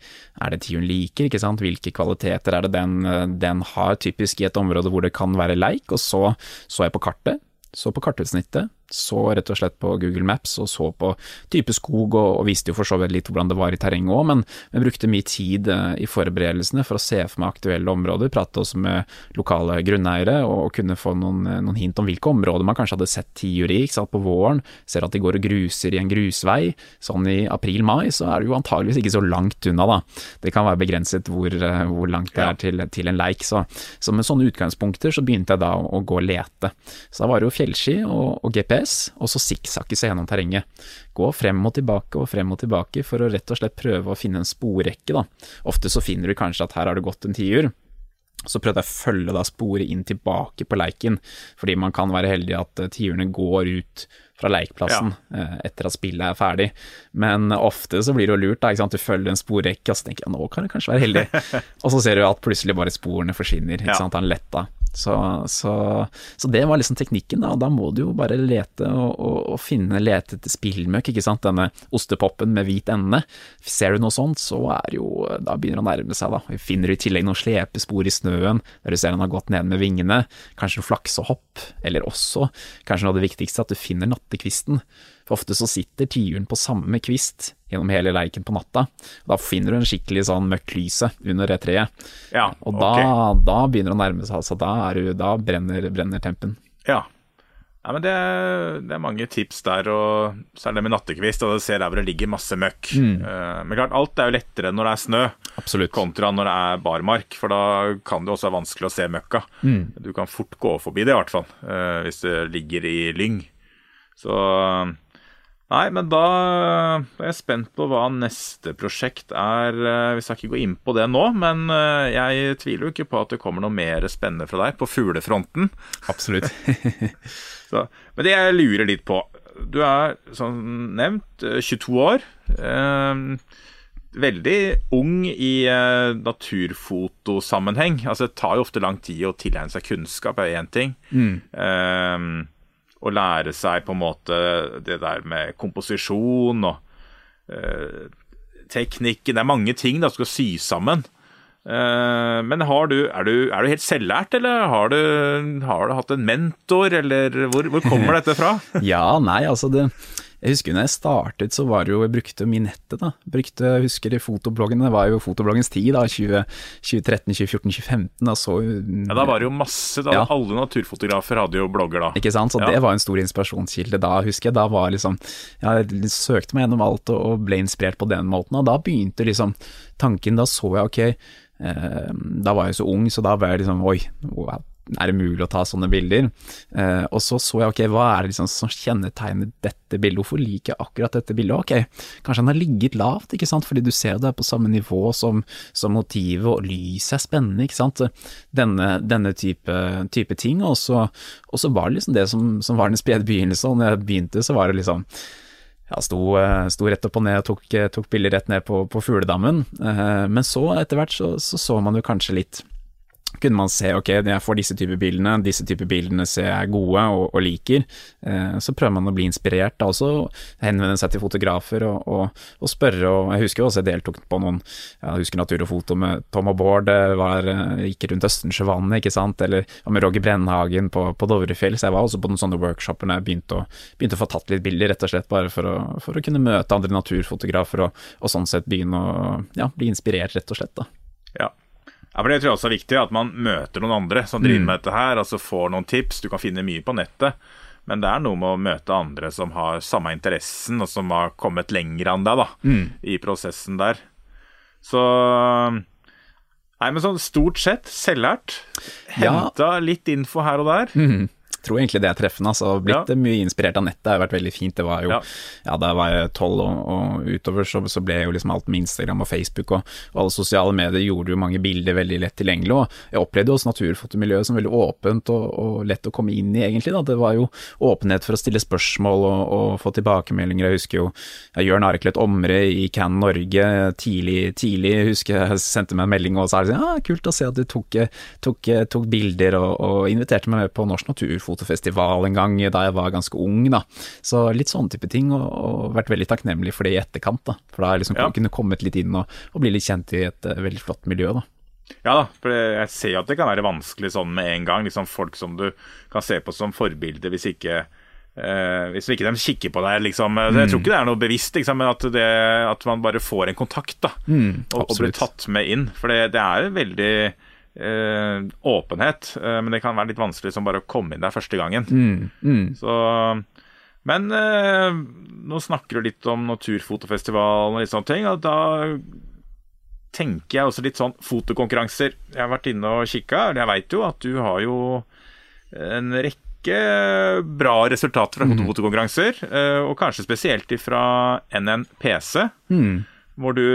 er det tiuren liker, ikke sant? hvilke kvaliteter er det den, den, har typisk i et område hvor det kan være leik. Og så så jeg på kartet, så på kartutsnittet, så rett og slett på Google Maps og så på type skog, og, og visste jo for så vidt litt hvordan det var i terrenget òg, men vi brukte mye tid eh, i forberedelsene for å se for meg aktuelle områder, prate også med lokale grunneiere og kunne få noen, eh, noen hint om hvilke områder man kanskje hadde sett tiuri på våren, ser at de går og gruser i en grusvei, sånn i april-mai, så er det jo antageligvis ikke så langt unna, da. Det kan være begrenset hvor, eh, hvor langt det er til, til en leik, så, så, med sånne utgangspunkter så begynte jeg da å, å gå og lete. Så da var det jo fjellski og, og GPS GPS, og så sikksakke seg gjennom terrenget. Gå frem og tilbake og frem og tilbake for å rett og slett prøve å finne en sporrekke, da. Ofte så finner du kanskje at her har det gått en tiur. Så prøvde jeg å følge da sporet inn tilbake på leiken, fordi man kan være heldig at eh, tiurene går ut fra leikplassen ja. Eh, etter at spillet er ferdig. Men ofte så blir det jo lurt, da, ikke sant? du følger en sporrekke, og så tenker jeg nå kan du kanskje være heldig. og så ser du at plutselig bare sporene forsvinner, ikke ja. sant, han letta. Så, så, så, det var liksom teknikken, da. Og da må du jo bare lete og, og, og finne lete etter spillmøkk, ikke sant. Denne ostepopen med hvit ende. Ser du noe sånt, så er jo Da begynner det å nærme seg, da. Vi finner i tillegg noen slepespor i snøen, der du ser den har gått ned med vingene. Kanskje noen flaksehopp, eller også, kanskje noe av det viktigste, at du finner nattekvisten. For ofte så sitter tiuren på samme kvist gjennom hele leiken på natta. Da finner du en skikkelig sånn møkk lyse under det treet. Ja, og da, okay. da, begynner det å nærme seg, altså da, du, da brenner, brenner, tempen. Ja. ja men det er, det er, mange tips der, og så er det med nattekvist, og du ser der hvor det ligger masse møkk. Mm. Uh, men klart, alt er jo lettere når det er snø, Absolutt. kontra når det er barmark, for da kan det også være vanskelig å se møkka. Mm. Du kan fort gå forbi det, i hvert fall, uh, hvis det ligger i lyng. Så Nei, men da er jeg spent på hva neste prosjekt er. Eh, vi skal ikke gå inn på det nå, men eh, jeg tviler jo ikke på at det kommer noe mer spennende fra deg på fuglefronten. Absolutt. Så, men det jeg lurer litt på Du er som nevnt 22 år. Eh, veldig ung i naturfotosammenheng. Altså, det tar jo ofte lang tid å tilegne seg kunnskap, er én ting. Mm. Å lære seg på en måte det der med komposisjon og eh, teknikken Det er mange ting da skal sy sammen. Eh, men du, er, du, er, du, helt selvlært, eller har du, har du hatt en mentor, eller hvor, hvor kommer dette fra? ja, nei, altså det jeg husker når jeg startet, så var det jo Jeg brukte mye nettet, da. Brukte, jeg husker fotobloggene, fotobloggen, det var jo fotobloggens tid, da. 20, 2013, 2014, 2015. Da så Ja, da var det jo masse. Da, ja. Alle naturfotografer hadde jo blogger da. Ikke sant. Så ja. det var en stor inspirasjonskilde da, husker jeg. Da var liksom Jeg søkte meg gjennom alt og ble inspirert på den måten, og da begynte liksom tanken Da så jeg, ok eh, Da var jeg så ung, så da var jeg liksom Oi, wow er det mulig å ta sånne bilder? Eh, og så så jeg ok, hva er det liksom som kjennetegner dette bildet, hvorfor liker jeg akkurat dette bildet? Ok, kanskje han har ligget lavt, ikke sant, fordi du ser det er på samme nivå som, som motivet, og lyset er spennende, ikke sant. Denne, denne type, type, ting. Og så, og så, var det liksom det som, som var den spede begynnelsen, og når jeg begynte, så var det liksom ja, sto, sto, rett opp og ned og tok, tok bilder rett ned på, på fugledammen. Eh, men så, etter hvert, så, så, så man jo kanskje litt kunne man se ok, jeg får disse typer bildene, disse typer bildene ser jeg gode og, og liker. Eh, så prøver man å bli inspirert da også, henvende seg til fotografer og, og, og, spørre. og Jeg husker også jeg deltok på noen jeg husker Natur og Foto med Tom og Bård, var, eh, gikk rundt Østensjøvannet, ikke sant, eller med Roger Brennhagen på, på Dovrefjell. Så jeg var også på noen sånne workshoper når jeg begynte å, begynte å få tatt litt bilder, rett og slett bare for å, for å kunne møte andre naturfotografer og, og sånn sett begynne å ja, bli inspirert, rett og slett. da. Ja, ja, for Det tror jeg også er viktig, at man møter noen andre som driver mm. med dette her. altså Får noen tips. Du kan finne mye på nettet, men det er noe med å møte andre som har samme interessen, og som har kommet lenger enn deg da, mm. i prosessen der. Så Nei, men sånn stort sett selvlært. Henta ja. litt info her og der. Mm tror egentlig det er treffende. altså Blitt ja. mye inspirert av nettet, det har vært veldig fint. Det var jo, ja, ja da var jeg tolv og, og, utover, så, så, ble jo liksom alt med Instagram og Facebook og, og, alle sosiale medier gjorde jo mange bilder veldig lett tilgjengelig. Og jeg opplevde også naturfotomiljøet som veldig åpent og, og, lett å komme inn i, egentlig. da, Det var jo åpenhet for å stille spørsmål og, og få tilbakemeldinger. Jeg husker jo Jørn Areklet Omre i Can Norge tidlig, tidlig husker jeg sendte meg en melding og sa liksom, ja, kult å se at du tok, tok, tok bilder og, og inviterte meg med på Norsk Naturfoto fotofestival en gang da jeg var ganske ung, da. Så litt sånne type ting, og, og vært veldig takknemlig for det i etterkant, da. For da har jeg liksom ja. kunne kommet litt inn og, og bli litt kjent i et uh, veldig flott miljø, da. Ja da, for jeg ser jo at det kan være vanskelig sånn med en gang. Liksom folk som du kan se på som forbilde, hvis ikke eh, hvis ikke de kikker på deg, liksom. Mm. Jeg tror ikke det er noe bevisst, liksom, men at, det, at man bare får en kontakt, da. Mm, og, og, blir tatt med inn. For det, det er veldig eh, åpenhet, eh, men det kan være litt vanskelig som bare å komme inn der første gangen. Mm, mm. Så, men eh, nå snakker du litt om Naturfotofestivalen og litt sånne ting, og da tenker jeg også litt sånn fotokonkurranser. Jeg har vært inne og kikka, jeg veit jo at du har jo en rekke bra resultater fra mm. fotokonkurranser, eh, og kanskje spesielt fra NNPC, mm. hvor du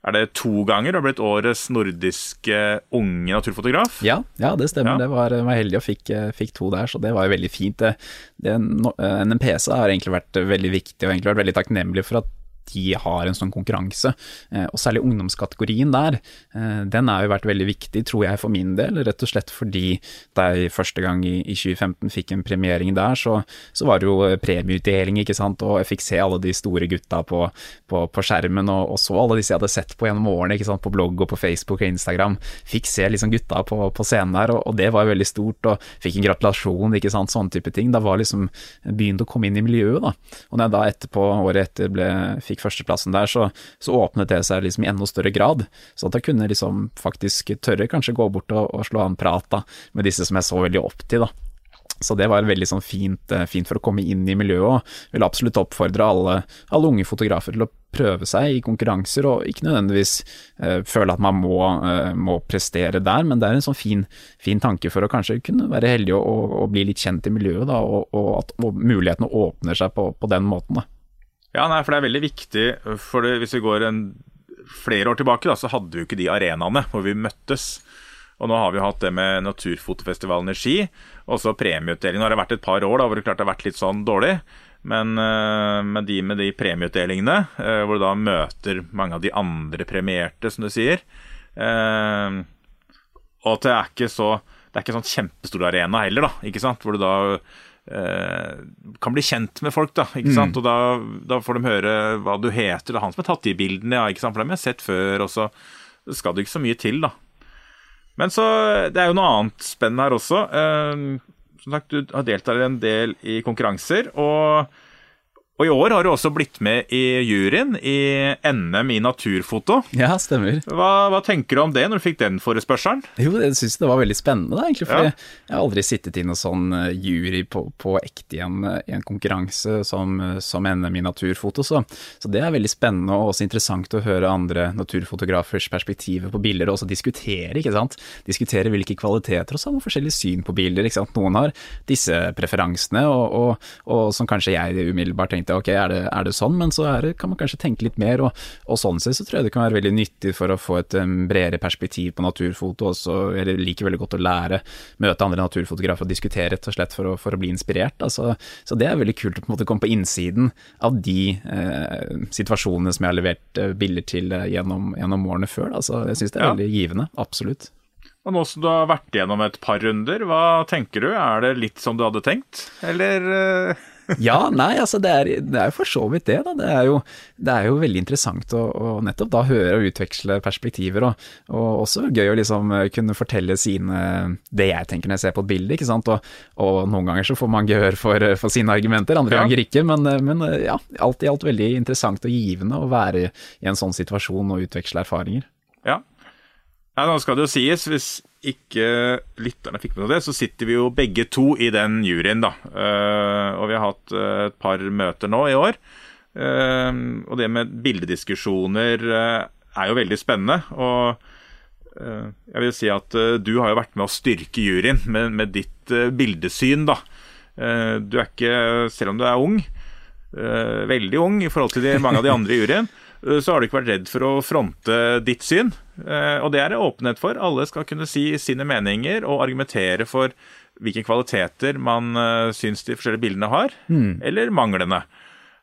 er det to ganger du har blitt årets nordiske unge naturfotograf? Ja, ja det stemmer. Ja. Det var, var heldig og fikk, fikk, to der, så det var jo veldig fint. Det, det, NMPC har egentlig vært veldig viktig, og egentlig vært veldig takknemlig for at de har en sånn konkurranse. Eh, og særlig ungdomskategorien der, eh, den har jo vært veldig viktig, tror jeg for min del. Rett og slett fordi da jeg første gang i, 2015 fikk en premiering der, så, så var det jo premieutdeling, ikke sant. Og jeg fikk se alle de store gutta på, på, på skjermen, og, og, så alle disse jeg hadde sett på gjennom årene, ikke sant. På blogg og på Facebook og Instagram. Fikk se liksom gutta på, på scenen der, og, og, det var jo veldig stort. Og fikk en gratulasjon, ikke sant. Sånne type ting. Da var liksom begynt å komme inn i miljøet, da. Og når jeg da etterpå, året etter, ble, fikk førsteplassen der, så, så, åpnet det seg liksom i enda større grad. Så at jeg kunne liksom faktisk tørre kanskje gå bort og, og slå an prat da, med disse som jeg så veldig opp til. da. Så det var veldig sånn fint, eh, fint, for å komme inn i miljøet, og vil absolutt oppfordre alle, alle, unge fotografer til å prøve seg i konkurranser, og ikke nødvendigvis eh, føle at man må, eh, må, prestere der, men det er en sånn fin, fin, tanke for å kanskje kunne være heldig og, og, og bli litt kjent i miljøet, da, og, og at mulighetene åpner seg på, på den måten. da. Ja, nei, for det er veldig viktig. For det, hvis vi går en, flere år tilbake, da, så hadde vi jo ikke de arenaene hvor vi møttes. Og nå har vi hatt det med Naturfotofestivalen i Ski, og så premieutdeling. Nå har det vært et par år da, hvor det klart har vært litt sånn dårlig. Men uh, med de med de premieutdelingene, uh, hvor du da møter mange av de andre premierte, som du sier uh, Og det er ikke så Det er ikke sånn kjempestor arena heller, da, ikke sant? Hvor du da kan bli kjent med folk, da. ikke sant? Mm. Og da, da, får de høre hva du heter. Det er han som har tatt de bildene, ja, ikke sant? for dem har jeg sett før. Og så skal det ikke så mye til, da. Men så Det er jo noe annet spennende her også. Eh, som sagt, du har deltatt en del i konkurranser. og og i år har du også blitt med i juryen i NM i naturfoto. Ja, stemmer. Hva, hva tenker du om det, når du fikk den forespørselen? Jo, jeg syns det var veldig spennende, da, egentlig. For ja. jeg har aldri sittet i noen sånn eh, jury på, på ekte i en, i en, konkurranse som, som NM i naturfoto. Så, så, det er veldig spennende og også interessant å høre andre naturfotografers perspektiver på bilder, og også diskutere, ikke sant. Diskutere hvilke kvaliteter, og så har man forskjellig syn på bilder, ikke sant. Noen har disse preferansene, og, og, og som kanskje jeg umiddelbart tenkte tenkte ok, er det, er det sånn, men så det, kan man kanskje tenke litt mer. Og, og, sånn sett så tror jeg det kan være veldig nyttig for å få et um, bredere perspektiv på naturfoto. Også, Jeg liker veldig godt å lære, møte andre naturfotografer og diskutere rett og slett for å, for å bli inspirert. Altså, så det er veldig kult å på en måte komme på innsiden av de eh, situasjonene som jeg har levert eh, bilder til eh, gjennom, gjennom, årene før. Altså, jeg syns det er ja. veldig givende. Absolutt. Og nå som du har vært gjennom et par runder, hva tenker du? Er det litt som du hadde tenkt, eller? Eh? ja, nei, altså det er, det er jo for så vidt det, da. Det er jo, det er jo veldig interessant å, å, nettopp da høre og utveksle perspektiver, og, og, også gøy å liksom kunne fortelle sine Det jeg tenker når jeg ser på et bilde, ikke sant. Og, og noen ganger så får man gehør for, for sine argumenter, andre ja. ganger ikke. Men, men, ja, alt i alt veldig interessant og givende å være i en sånn situasjon og utveksle erfaringer. Ja nå skal det jo sies, hvis ikke lytterne fikk med det, så sitter vi jo begge to i den juryen, da. Uh, og vi har hatt uh, et par møter nå i år. Uh, og det med bildediskusjoner er jo veldig spennende. Og jeg vil si at du har jo vært med å styrke juryen med, med ditt bildesyn, da. du er ikke, selv om du er ung, veldig ung i forhold til de, mange av de andre i juryen, så har du ikke vært redd for å fronte ditt syn. Eh, og det er det åpenhet for. Alle skal kunne si sine meninger og argumentere for hvilke kvaliteter man uh, syns de forskjellige bildene har, mm. eller manglende.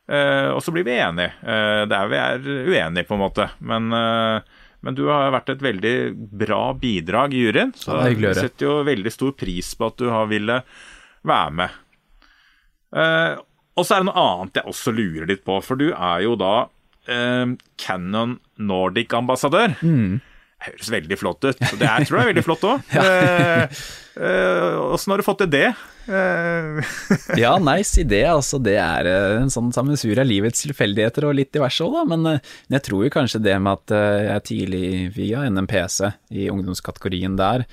Og så blir vi enige. Det der vi er uenige, på en måte. Men, men, du har vært et veldig bra bidrag i juryen, så vi setter jo veldig stor pris på at du har ville være med. og så er det noe annet jeg også lurer litt på, for du er jo da Canon Nordic-ambassadør. Mm. Høres veldig flott ut. Det er, tror jeg er veldig flott òg. Åssen har du fått til det? Eh, ja, nice idé. Altså, det er eh, en sånn sammensur av livets tilfeldigheter og litt diverse òg, da. Men eh, jeg tror jo kanskje det med at jeg tidlig via NMPC i ungdomskategorien der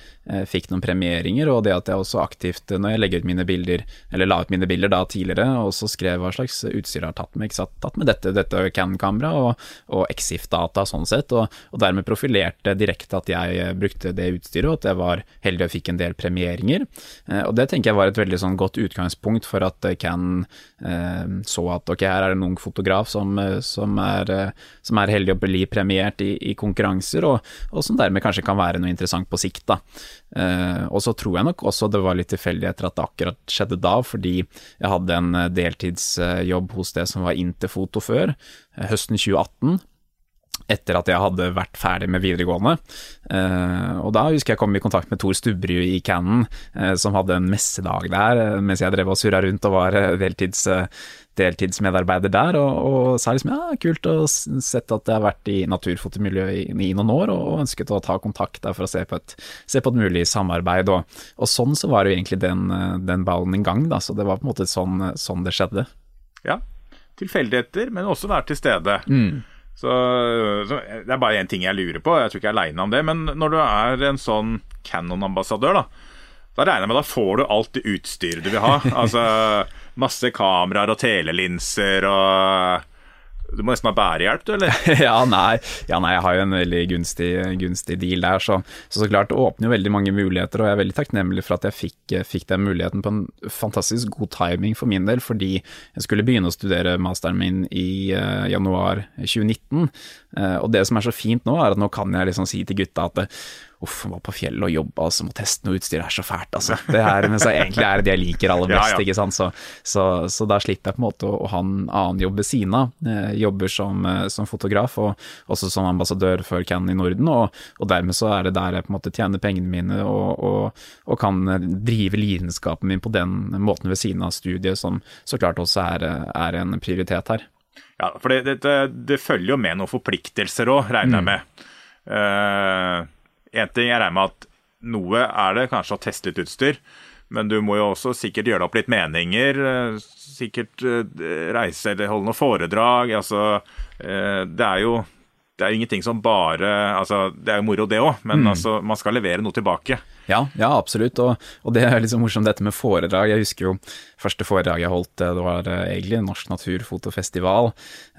fikk noen premieringer, og det at jeg også aktivt, når jeg legger ut mine bilder, eller la ut mine bilder da tidligere, også skrev hva slags utstyr jeg har tatt med, ikke sant. Tatt med dette, dette Canon-kamera og, og Exif-data sånn sett, og, og, dermed profilerte direkte at jeg brukte det utstyret, og at jeg var heldig og fikk en del premieringer. Og det tenker jeg var et veldig veldig sånn godt utgangspunkt for at Can eh, så at ok, her er det en ung fotograf som, eh, som, er, eh, som er, heldig å bli premiert i, i konkurranser, og, og, som dermed kanskje kan være noe interessant på sikt. da. Eh, og så tror jeg nok også det var litt tilfeldigheter at det akkurat skjedde da, fordi jeg hadde en eh, deltidsjobb hos det som var Interfoto før, høsten 2018 etter at jeg hadde vært ferdig med videregående. Uh, og da husker jeg kom i kontakt med Tor Stubberud i Cannon, uh, som hadde en messedag der, uh, mens jeg drev og surra rundt og var deltids, deltidsmedarbeider der, og, og, sa liksom ja, kult å sett at jeg har vært i naturfotomiljøet i, i, noen år, og, ønsket å ta kontakt der for å se på et, se på et mulig samarbeid. Og, og, sånn så var det jo egentlig den, den ballen i gang, da, så det var på en måte sånn, sånn det skjedde. Ja, tilfeldigheter, men også være til stede. Mm. Så, så, Det er bare én ting jeg lurer på, jeg tror ikke jeg er aleine om det. Men når du er en sånn Canon-ambassadør, da da regner jeg med da får du alt det utstyret du vil ha. altså masse kameraer og telelinser og Du må nesten ha bærehjelp, du, eller? ja, nei, ja, nei, jeg har jo en veldig gunstig, gunstig deal der, så, så, så klart det åpner jo veldig mange muligheter, og jeg er veldig takknemlig for at jeg fikk, fikk, den muligheten på en fantastisk god timing for min del, fordi jeg skulle begynne å studere masteren min i uh, januar 2019, uh, og det som er så fint nå, er at nå kan jeg liksom si til gutta at uff, var på fjellet og jobba, altså må teste noe utstyr, det er så fælt, altså. Det er, men så egentlig er det det jeg liker aller best, ja, ja. ikke sant. Så, så, så, da slipper jeg på en måte å, å ha en annen jobb ved siden av. Jobber som, eh, som, fotograf og også som ambassadør for Cannon i Norden, og, og, dermed så er det der jeg på en måte tjener pengene mine og, og, og kan drive lidenskapen min på den måten ved siden av studiet, som så klart også er, er en prioritet her. Ja, for det, det, det følger jo med noen forpliktelser òg, regner jeg mm. med. Uh, en ting jeg regner med at noe er det kanskje å teste litt utstyr, men du må jo også sikkert gjøre opp litt meninger. Eh, sikkert eh, reise eller holde noe foredrag. Altså, eh, det er jo det er jo ingenting som bare altså, Det er jo moro, det òg, men mm. altså, man skal levere noe tilbake. Ja, ja absolutt. Og, og, det er liksom morsomt dette med foredrag. Jeg husker jo første foredrag jeg holdt, det var eh, egentlig Norsk naturfotofestival.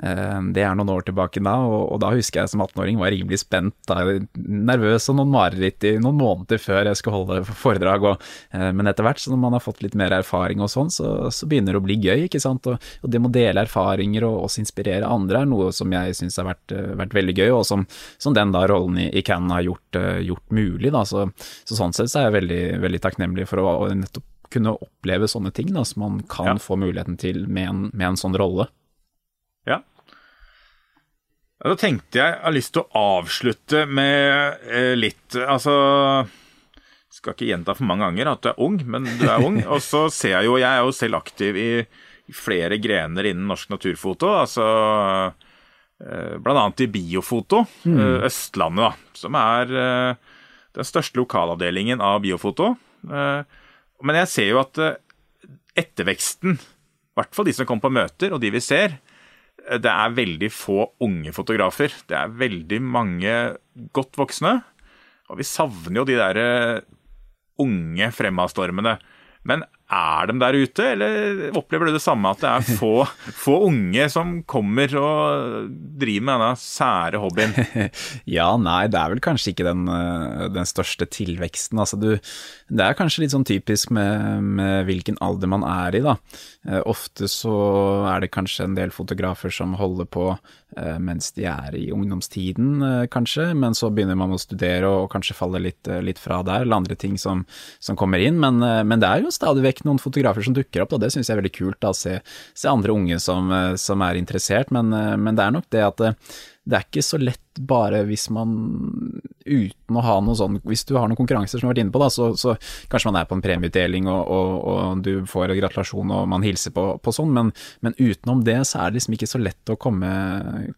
Eh, det er noen år tilbake da, og, og da husker jeg som 18-åring var rimelig spent, da, nervøs og noen mareritt i noen måneder før jeg skulle holde foredrag. Og, eh, men etter hvert, så når man har fått litt mer erfaring og sånn, så, så begynner det å bli gøy, ikke sant. Og, og det med å dele erfaringer og også inspirere andre er noe som jeg syns har vært, vært, veldig gøy, og som, som den da rollen i, i Cannes har gjort, gjort mulig. Da. Så, så, sånn sett så er jeg veldig, veldig takknemlig for å, nettopp kunne oppleve sånne ting da, som man kan ja. få muligheten til med en, med en sånn rolle. Ja. Da tenkte jeg jeg har lyst til å avslutte med eh, litt Altså Skal ikke gjenta for mange ganger at du er ung, men du er ung. Og så ser jeg jo Jeg er jo selv aktiv i, i flere grener innen norsk naturfoto. Altså eh, blant annet i biofoto. Mm. Eh, Østlandet, da. Som er eh, den største lokalavdelingen av biofoto. Eh, men jeg ser jo at eh, etterveksten, i hvert fall de som kommer på møter, og de vi ser, eh, det er veldig få unge fotografer. Det er veldig mange godt voksne. Og vi savner jo de derre unge fremadstormene. Men er de der ute, eller opplever du det samme, at det er få, få unge som kommer og driver med denne sære hobbyen? ja, nei, det er vel kanskje ikke den, eh, den største tilveksten. Altså, du, det er kanskje litt sånn typisk med, med, hvilken alder man er i, da. Eh, ofte så er det kanskje en del fotografer som holder på eh, mens de er i ungdomstiden, kanskje, men så begynner man å studere og, kanskje faller litt, litt fra der, eller andre ting som, som kommer inn. Men, men det er jo stadig vekk vekk noen fotografer som dukker opp, og det syns jeg er veldig kult. å se, se, andre unge som, eh, som er interessert, men, eh, men, det er nok det at det, er ikke så lett bare hvis man uten å ha noe sånn Hvis du har noen konkurranser som du har vært inne på, da, så, så kanskje man er på en premieutdeling og, og, og, du får gratulasjon og man hilser på, på sånn, men, men, utenom det så er det liksom ikke så lett å komme,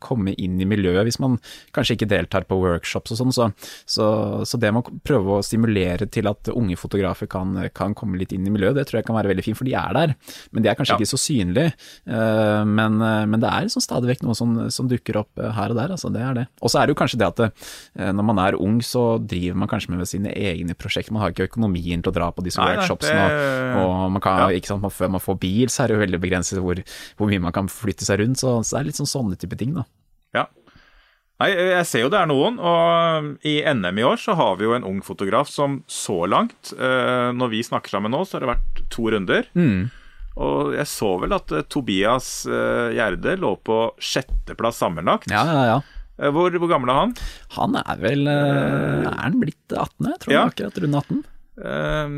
komme, inn i miljøet hvis man kanskje ikke deltar på workshops og sånn. Så, så, så, det med å prøve å stimulere til at unge fotografer kan, kan, komme litt inn i miljøet, det tror jeg kan være veldig fint, for de er der. Men de er kanskje ja. ikke så synlige. Eh, men, men, det er liksom stadig vekk noe som, som dukker opp her og der, altså. Det er det. Og så er det jo kanskje det at det, eh, når man er ung, så driver man kanskje med sine egne prosjekter. Man har ikke økonomien til å dra på disse Nei, workshopsene. Og, og, man kan, ja. ikke sant, man, før man får bil, så er det jo veldig begrenset hvor, hvor mye man kan flytte seg rundt. Så, så det er litt sånn sånne type ting, da. Ja. Nei, jeg ser jo det er noen, og i NM i år så har vi jo en ung fotograf som så langt, eh, når vi snakker sammen nå, så har det vært to runder. Mm. Og jeg så vel at Tobias Gjerde lå på sjetteplass sammenlagt. Ja, ja, ja. Eh, hvor, hvor, gammel er han? Han er vel eh, Er han blitt 18? Jeg tror ja. akkurat rundt 18. Uh,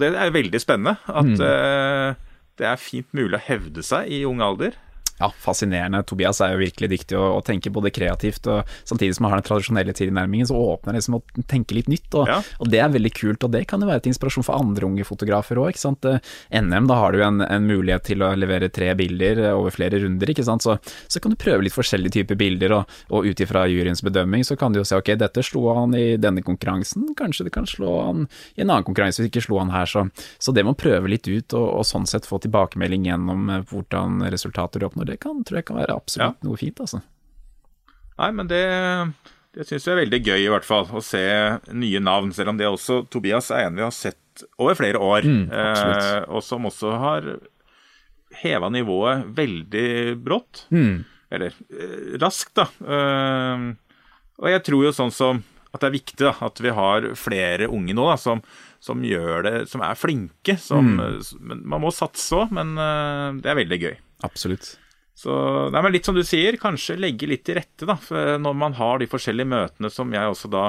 det er veldig spennende at mm. uh, det er fint mulig å hevde seg i ung alder. Ja, fascinerende. Tobias er jo virkelig dyktig og, og tenker både kreativt og samtidig som han har den tradisjonelle tilnærmingen, så åpner det liksom å tenke litt nytt. Og, ja. og, det er veldig kult, og det kan jo være til inspirasjon for andre unge fotografer òg. NM, da har du en, en, mulighet til å levere tre bilder over flere runder, ikke sant. Så, så kan du prøve litt forskjellige typer bilder, og, og ut ifra juryens bedømming så kan du jo se ok, dette slo han i denne konkurransen, kanskje det kan slå han i en annen konkurranse hvis ikke slo han her. Så, så det må prøve litt ut, og, og sånn sett få tilbakemelding gjennom eh, hvordan resultater du oppnår det kan, tror jeg kan være absolutt ja. noe fint, altså. Nei, men det, det syns jeg er veldig gøy, i hvert fall, å se nye navn. Selv om det også Tobias er en vi har sett over flere år, mm, eh, og som også har heva nivået veldig brått. Mm. Eller eh, raskt, da. Eh, og jeg tror jo sånn som at det er viktig da, at vi har flere unge nå da, som, som gjør det, som er flinke. Som, mm. Man må satse òg, men uh, det er veldig gøy. Absolutt. Så nei, men litt som du sier, kanskje legge litt til rette, da. For når man har de forskjellige møtene som jeg også da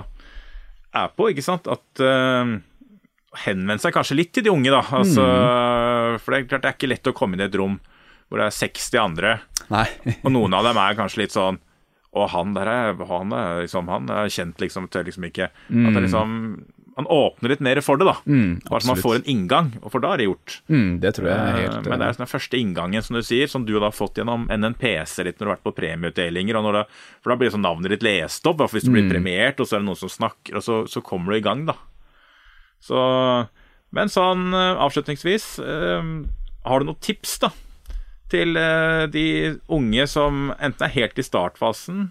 er på, ikke sant. At uh, henvende seg kanskje litt til de unge, da. Altså, mm. For det er klart det er ikke lett å komme inn i et rom hvor det er 60 andre, og noen av dem er kanskje litt sånn og han der er, han er, liksom, han er kjent liksom tør liksom ikke mm. At det liksom Man åpner litt mer for det, da. Mm, Bare så man får en inngang, og for da er det gjort. Mm, det tror jeg er helt uh, Men det er den første inngangen, som du sier, som du har fått gjennom NNPC litt når du har vært på premieutdelinger. Det, for da blir sånn navnet ditt lest opp, hvis du blir mm. premiert, og så er det noen som snakker, og så, så kommer du i gang, da. Så Men sånn uh, avslutningsvis, uh, har du noen tips, da? til eh, de unge som enten er helt i startfasen,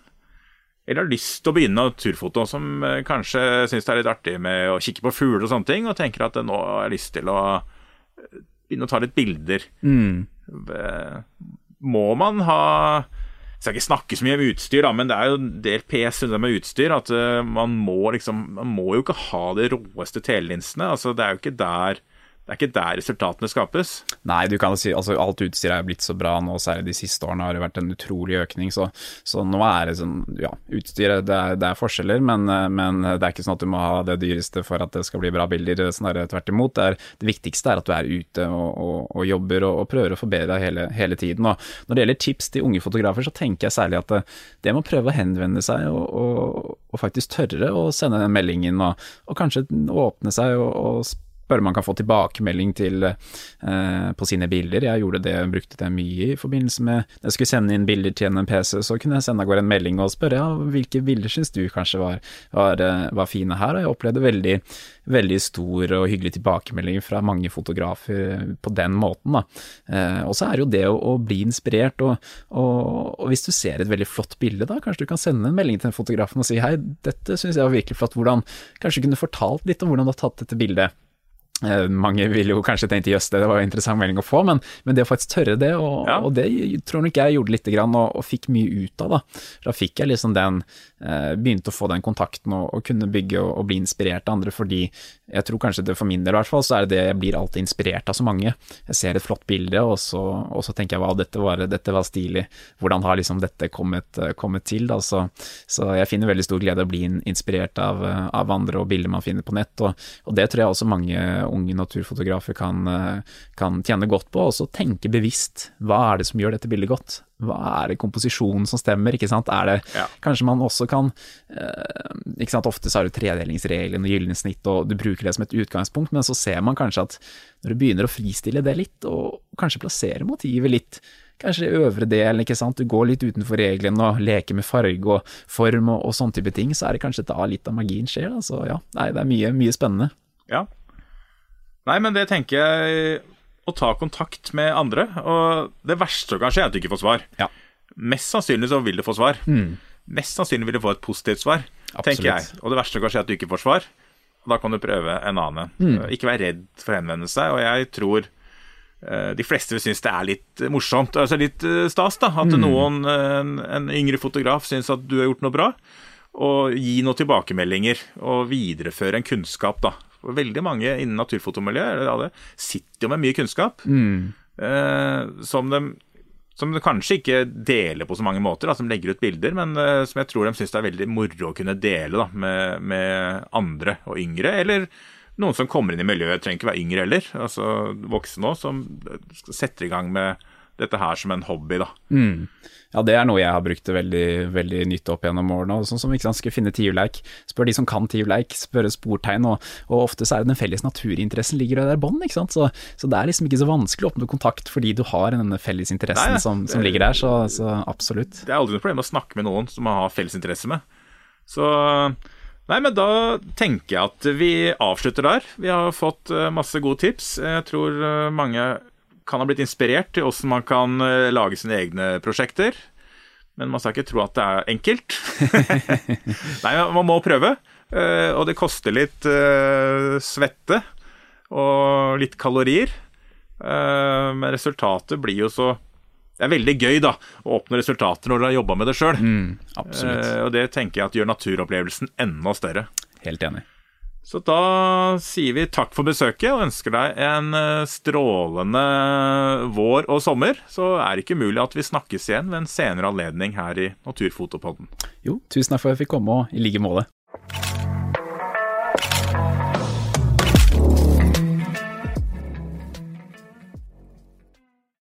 eller har lyst til å begynne turfoto, som eh, kanskje syns det er litt artig med å kikke på fugler og sånne ting, og tenker at nå har jeg lyst til å eh, begynne å ta litt bilder. Mm. Må man ha jeg skal ikke snakke så mye om utstyr, da, men det er jo en del PS med utstyr. At man må liksom Man må jo ikke ha de råeste telelinsene. Altså, det er jo ikke der det er ikke der resultatene skapes. Nei, du kan si altså alt utstyret er blitt så bra nå, særlig de siste årene har det vært en utrolig økning. Så, så nå er det sånn, ja, utstyret det er, det er forskjeller, men, men, det er ikke sånn at du må ha det dyreste for at det skal bli bra bilder. Snarere tvert imot. Det, er, det, viktigste er at du er ute og, og, og jobber og, og, prøver å forbedre deg hele, hele, tiden. Og når det gjelder tips til unge fotografer, så tenker jeg særlig at det, det med å prøve å henvende seg og faktisk tørre å sende den meldingen, og, kanskje åpne seg og, og bare man kan få tilbakemelding til, eh, på sine bilder. Jeg gjorde det, brukte det mye i forbindelse med Når jeg skulle sende inn bilder til en PC, så kunne jeg sende av gårde en melding og spørre ja, hvilke bilder syns du kanskje var, var, eh, var, fine her, og jeg opplevde veldig, veldig stor og hyggelig tilbakemelding fra mange fotografer på den måten. Eh, og så er jo det å, å bli inspirert, og, og, og, hvis du ser et veldig flott bilde, da kanskje du kan sende en melding til den fotografen og si hei, dette syns jeg var virkelig flott, hvordan Kanskje du kunne fortalt litt om hvordan du har tatt dette bildet. Eh, mange ville jo kanskje tenkt jøss, det var en interessant melding å få, men, men, det å faktisk tørre det, og, ja. og det tror nok jeg gjorde lite grann, og, og, fikk mye ut av. Da Da fikk jeg liksom den eh, Begynte å få den kontakten og, og kunne bygge og, bli inspirert av andre, fordi jeg tror kanskje det for min del i hvert fall, så er det det jeg blir alltid inspirert av så mange. Jeg ser et flott bilde, og så, og så tenker jeg wow, dette var, dette var, stilig. Hvordan har liksom dette kommet, kommet til? da, så, så, jeg finner veldig stor glede av å bli inspirert av, av andre og bilder man finner på nett, og, og det tror jeg også mange unge naturfotografer kan, kan tjene godt på, og så tenke bevisst hva er det som gjør dette bildet godt? Hva er det komposisjonen som stemmer, ikke sant? Er det, ja. Kanskje man også kan eh, ikke sant, Ofte så har du tredelingsregelen og gylne snitt, og du bruker det som et utgangspunkt, men så ser man kanskje at når du begynner å fristille det litt, og kanskje plassere motivet litt kanskje i øvre del, ikke sant, du går litt utenfor reglene og leker med farge og form og, og sånne type ting, så er det kanskje da litt av magien skjer. Da. Så ja, nei, det er mye, mye spennende. Ja. Nei, men det tenker jeg å ta kontakt med andre. Og det verste kanskje er at du ikke får svar. Ja. Mest sannsynlig så vil du få svar. Mm. Mest sannsynlig vil du få et positivt svar, Absolutt. tenker jeg. Og det verste kanskje er at du ikke får svar. Da kan du prøve en annen. Mm. Ikke vær redd for å henvende seg. Og jeg tror uh, de fleste vil synes det er litt morsomt, altså litt stas, da. At mm. noen, en, en, yngre fotograf syns at du har gjort noe bra. Og gi noen tilbakemeldinger, og videreføre en kunnskap, da. Veldig mange innen naturfotomiljøet sitter jo med mye kunnskap mm. eh, som, de, som, de, kanskje ikke deler på så mange måter, da, som legger ut bilder, men eh, som jeg tror de syns det er veldig moro å kunne dele da, med, med, andre og yngre. Eller noen som kommer inn i miljøet, trenger ikke være yngre heller. Altså voksne òg, som setter i gang med dette her som en hobby, da. Mm. Ja, det er noe jeg har brukt veldig, veldig nytt opp gjennom årene. Sånn som ikke sant, skal finne tiurleik, spør de som kan tiurleik, spørre sportegn, og, og, ofte så er det den felles naturinteressen ligger der i bånn. Så, så, det er liksom ikke så vanskelig å åpne kontakt fordi du har denne fellesinteressen som, som ligger der, så, så, absolutt. Det er aldri noe problem å snakke med noen som man har fellesinteresse med. Så Nei, men da tenker jeg at vi avslutter der. Vi har fått eh, masse gode tips. Jeg tror eh, mange kan ha blitt inspirert til hvordan man kan eh, lage sine egne prosjekter. Men man skal ikke tro at det er enkelt. Nei, man må prøve. Eh, og det koster litt uh, svette og litt kalorier. Men resultatet blir jo så det er veldig gøy da, å oppnå resultater når du har jobba med det sjøl. Mm. Eh, og det tenker jeg at gjør naturopplevelsen enda større. Helt enig. Så da sier vi takk for besøket og ønsker deg en eh, strålende vår og sommer. Så er det ikke mulig at vi snakkes igjen ved en senere anledning her i Naturfotopodden. Jo, tusen takk for at jeg fikk komme, og i like måte.